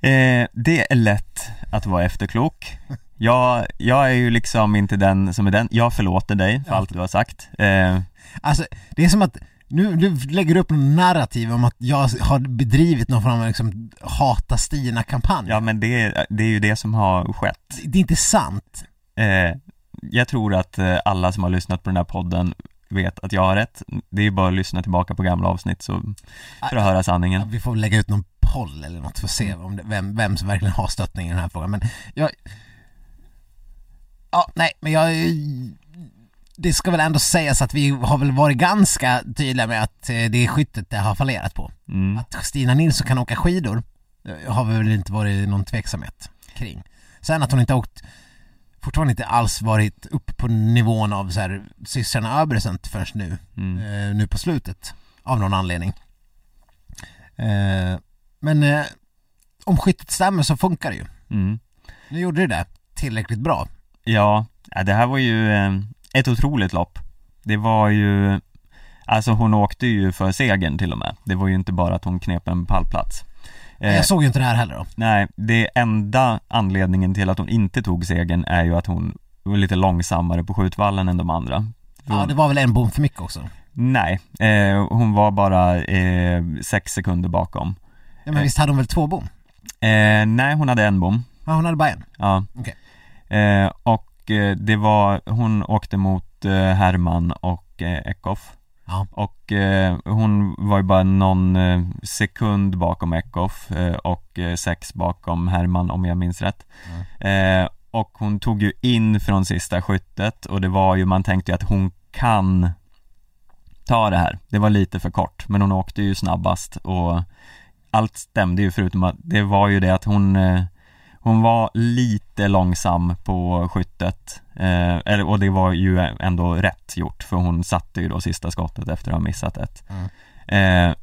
Eh, det är lätt att vara efterklok. Jag, jag är ju liksom inte den som är den, jag förlåter dig för Ja. allt du har sagt. Eh, Alltså, det är som att nu, nu lägger du upp någon narrativ om att jag har bedrivit någon form av liksom hata Stina-kampanj. ja men det, det är ju det som har skett. Det är inte sant. Eh, jag tror att eh, alla som har lyssnat på den här podden vet att jag har rätt. Det är ju bara att lyssna tillbaka på gamla avsnitt så, för att höra Ja, sanningen. vi får lägga ut någon poll eller något för att se om det, vem, vem som verkligen har stöttning i den här frågan. Men jag... Ja, nej, men jag... Det ska väl ändå sägas att vi har väl varit ganska tydliga med att eh, det är skyttet det har fallerat på. Mm. Att Stina Nilsson kan åka skidor eh, har väl inte varit någon tveksamhet kring. Sen att hon inte åkt, fortfarande inte alls varit upp på nivån av så här systrarna Öbersent förrän nu, Mm. eh, nu på slutet, av någon anledning. Eh, men eh, om skyttet stämmer så funkar det ju. Mm. Nu gjorde det det tillräckligt bra. Ja, ja, det här var ju eh, ett otroligt lopp. Det var ju, alltså hon åkte ju för segern till och med. Det var ju inte bara att hon knep en pallplats. Eh, Jag såg ju inte det här heller då. Nej, det enda anledningen till att hon inte tog segern är ju att hon var lite långsammare på skjutvallen än de andra. För Ja, hon- det var väl en bom för mycket också. Nej, eh, hon var bara eh, sex sekunder bakom. Ja, men visst hade hon väl två bom? Eh, nej, hon hade en bom. Ja, hon hade bara en. Ja. Okej. Eh, och eh, det var, hon åkte mot eh, Herman och eh, Eckhoff. Ja. Och eh, hon var ju bara någon eh, sekund bakom Eckhoff eh, och eh, sex bakom Herman om jag minns rätt. Eh, och hon tog ju in från sista skyttet och det var ju, man tänkte ju att hon kan ta det här. Det var lite för kort, men hon åkte ju snabbast och allt stämde ju förutom att det var ju det att hon eh, hon var lite långsam på skyttet, eh, och det var ju ändå rätt gjort för hon satte ju då sista skottet efter att ha missat ett. Mm. Eh,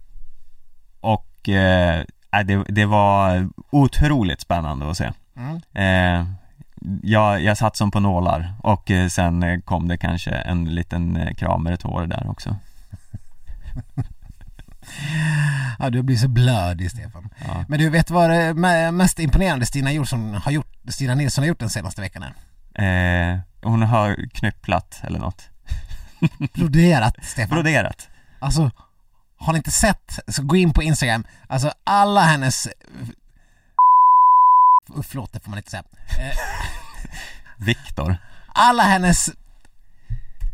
och eh, det, det var otroligt spännande att se. Mm. Eh, jag, jag satt som på nålar och eh, sen kom det kanske en liten eh, kram med ett hår där också. Ja, du blir så blödig Stefan. Ja. Men du vet vad det me- mest imponerande Stina, har gjort, Stina Nilsson har gjort den senaste veckan är? Eh, hon har knypplat eller något. Broderat Stefan. Broderat. Alltså, har ni inte sett, så gå in på Instagram. Alltså alla hennes... Förlåt, det får man inte säga. Eh, Viktor. Alla hennes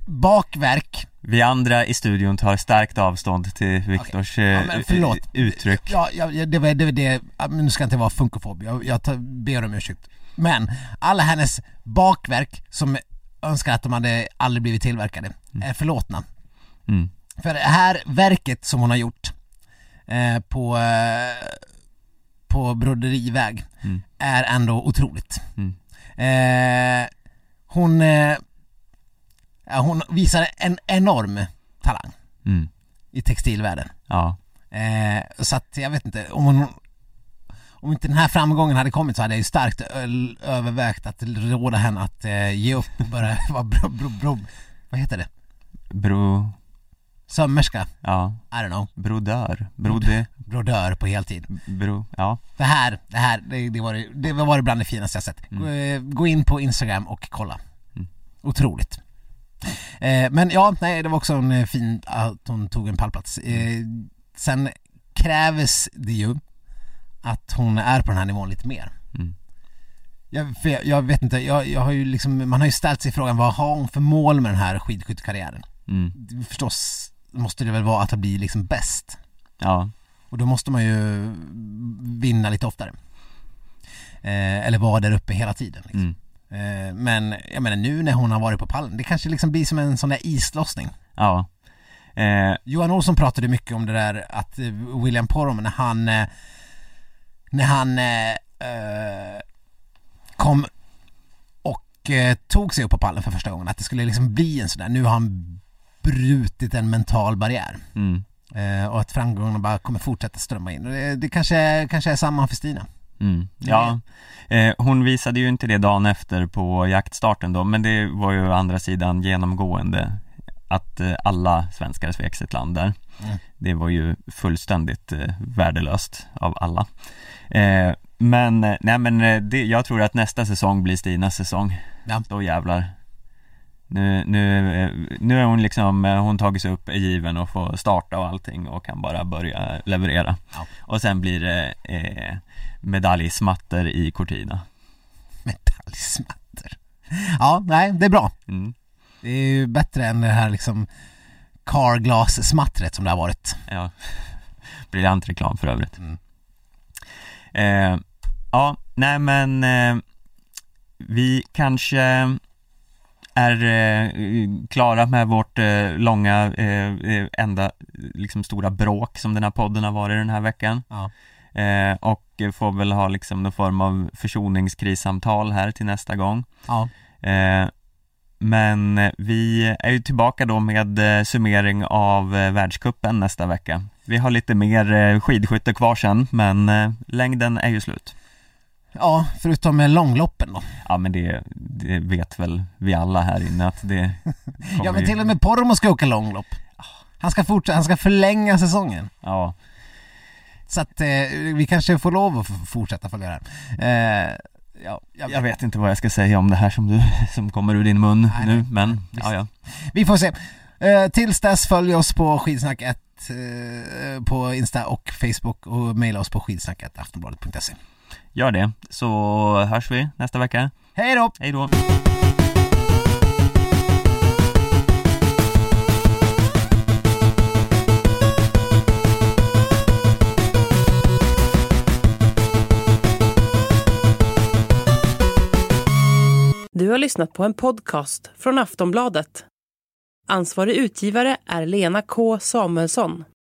bakverk. Vi andra i studion tar starkt avstånd till Viktors Ja, eh, förlåt. uttryck. Ja, ja, det var det, var det nu ska jag inte vara funkofob, jag, jag tar, ber om ursäkt. Men alla hennes bakverk som önskar att de hade aldrig blivit tillverkade är förlåtna. Mm. För det här verket som hon har gjort eh, på, eh, på broderiväg Mm. är ändå otroligt. Mm. Eh, hon, eh, ja, hon visar en enorm talang Mm. i textilvärlden. Ja. Eh, så att jag vet inte, om hon om inte den här framgången hade kommit så hade jag ju starkt övervägt att råda henne att eh, ge upp och börja vara bro, bro, bro, vad heter det? Bro... Sömmerska? Ja. I don't know. Brodör. Brode... Brodör på heltid. Bro... Ja. Det här, det här, det, det, var, det var bland det finaste jag sett. Gå, eh, gå in på Instagram och kolla. Mm. Otroligt. Eh, men ja, nej det var också en eh, fin att hon tog en pallplats. Eh, sen krävs det ju att hon är på den här nivån lite mer. Mm. Jag, jag, jag vet inte, jag, jag har ju liksom, man har ju ställt sig frågan vad har hon för mål med den här skidskyttekarriären? Mm. Förstås måste det väl vara att bli liksom bäst. Ja. Och då måste man ju vinna lite oftare. Eh, eller vara där uppe hela tiden. Liksom. Mm. Eh, men jag menar nu när hon har varit på pallen, det kanske liksom blir som en sån där islossning. Ja. Eh, Johan Olsson pratade mycket om det där att eh, William Poromaa när han när han eh, eh, kom och eh, tog sig upp på pallen för första gången att det skulle liksom bli en sån där, nu har han brutit en mental barriär mm, och att framgångarna bara kommer fortsätta strömma in och det, det kanske, kanske är samma för Stina. Mm, ja. Eh, hon visade ju inte det dagen efter på jaktstarten då, men det var ju å andra sidan genomgående att eh, alla svenskar svek sitt land där. Mm. Det var ju fullständigt eh, värdelöst av alla. Eh, men, eh, nej men eh, det, jag tror att nästa säsong blir Stinas säsong. Ja. Då jävlar. Nu, nu, nu är hon liksom, eh, hon tagit sig upp, är given och får starta och allting och kan bara börja leverera. Ja. Och sen blir det eh, medaljsmatter i Cortina. Medaljsmatter. Ja, nej, det är bra. Mm, Det är ju bättre än det här liksom carglass-smattret som det har varit. ja. Briljant reklam för övrigt. Mm. Eh, ja, nej men eh, vi kanske är eh, klara med vårt eh, långa, eh, eh, enda liksom stora bråk som den här podden har varit den här veckan. Ja. Eh, och får väl ha liksom någon form av försoningskrissamtal här till nästa gång. Ja. Eh, men vi är ju tillbaka då med summering av eh, världskuppen nästa vecka. Vi har lite mer eh, skidskytte kvar sen, men längden är ju slut. Ja, förutom med långloppen då. Ja men det, det vet väl vi alla här inne att det Ja men till och med Poromaa ska åka långlopp. Han ska fortsätta, han ska förlänga säsongen. Ja, Så att eh, vi kanske får lov att fortsätta följa det här. Eh, ja, jag, jag vet inte vad jag ska säga om det här som du, som kommer ur din mun Nej, nu, nej, men ja ja. Vi får se. Eh, tills dess följ oss på skidsnack 1 eh, på Insta och Facebook och mejla oss på skidsnacket aftonbladet.se. Gör det, så hörs vi nästa vecka. Hej då! Hej då! Du har lyssnat på en podcast från Aftonbladet. Ansvarig utgivare är Lena K Samuelsson.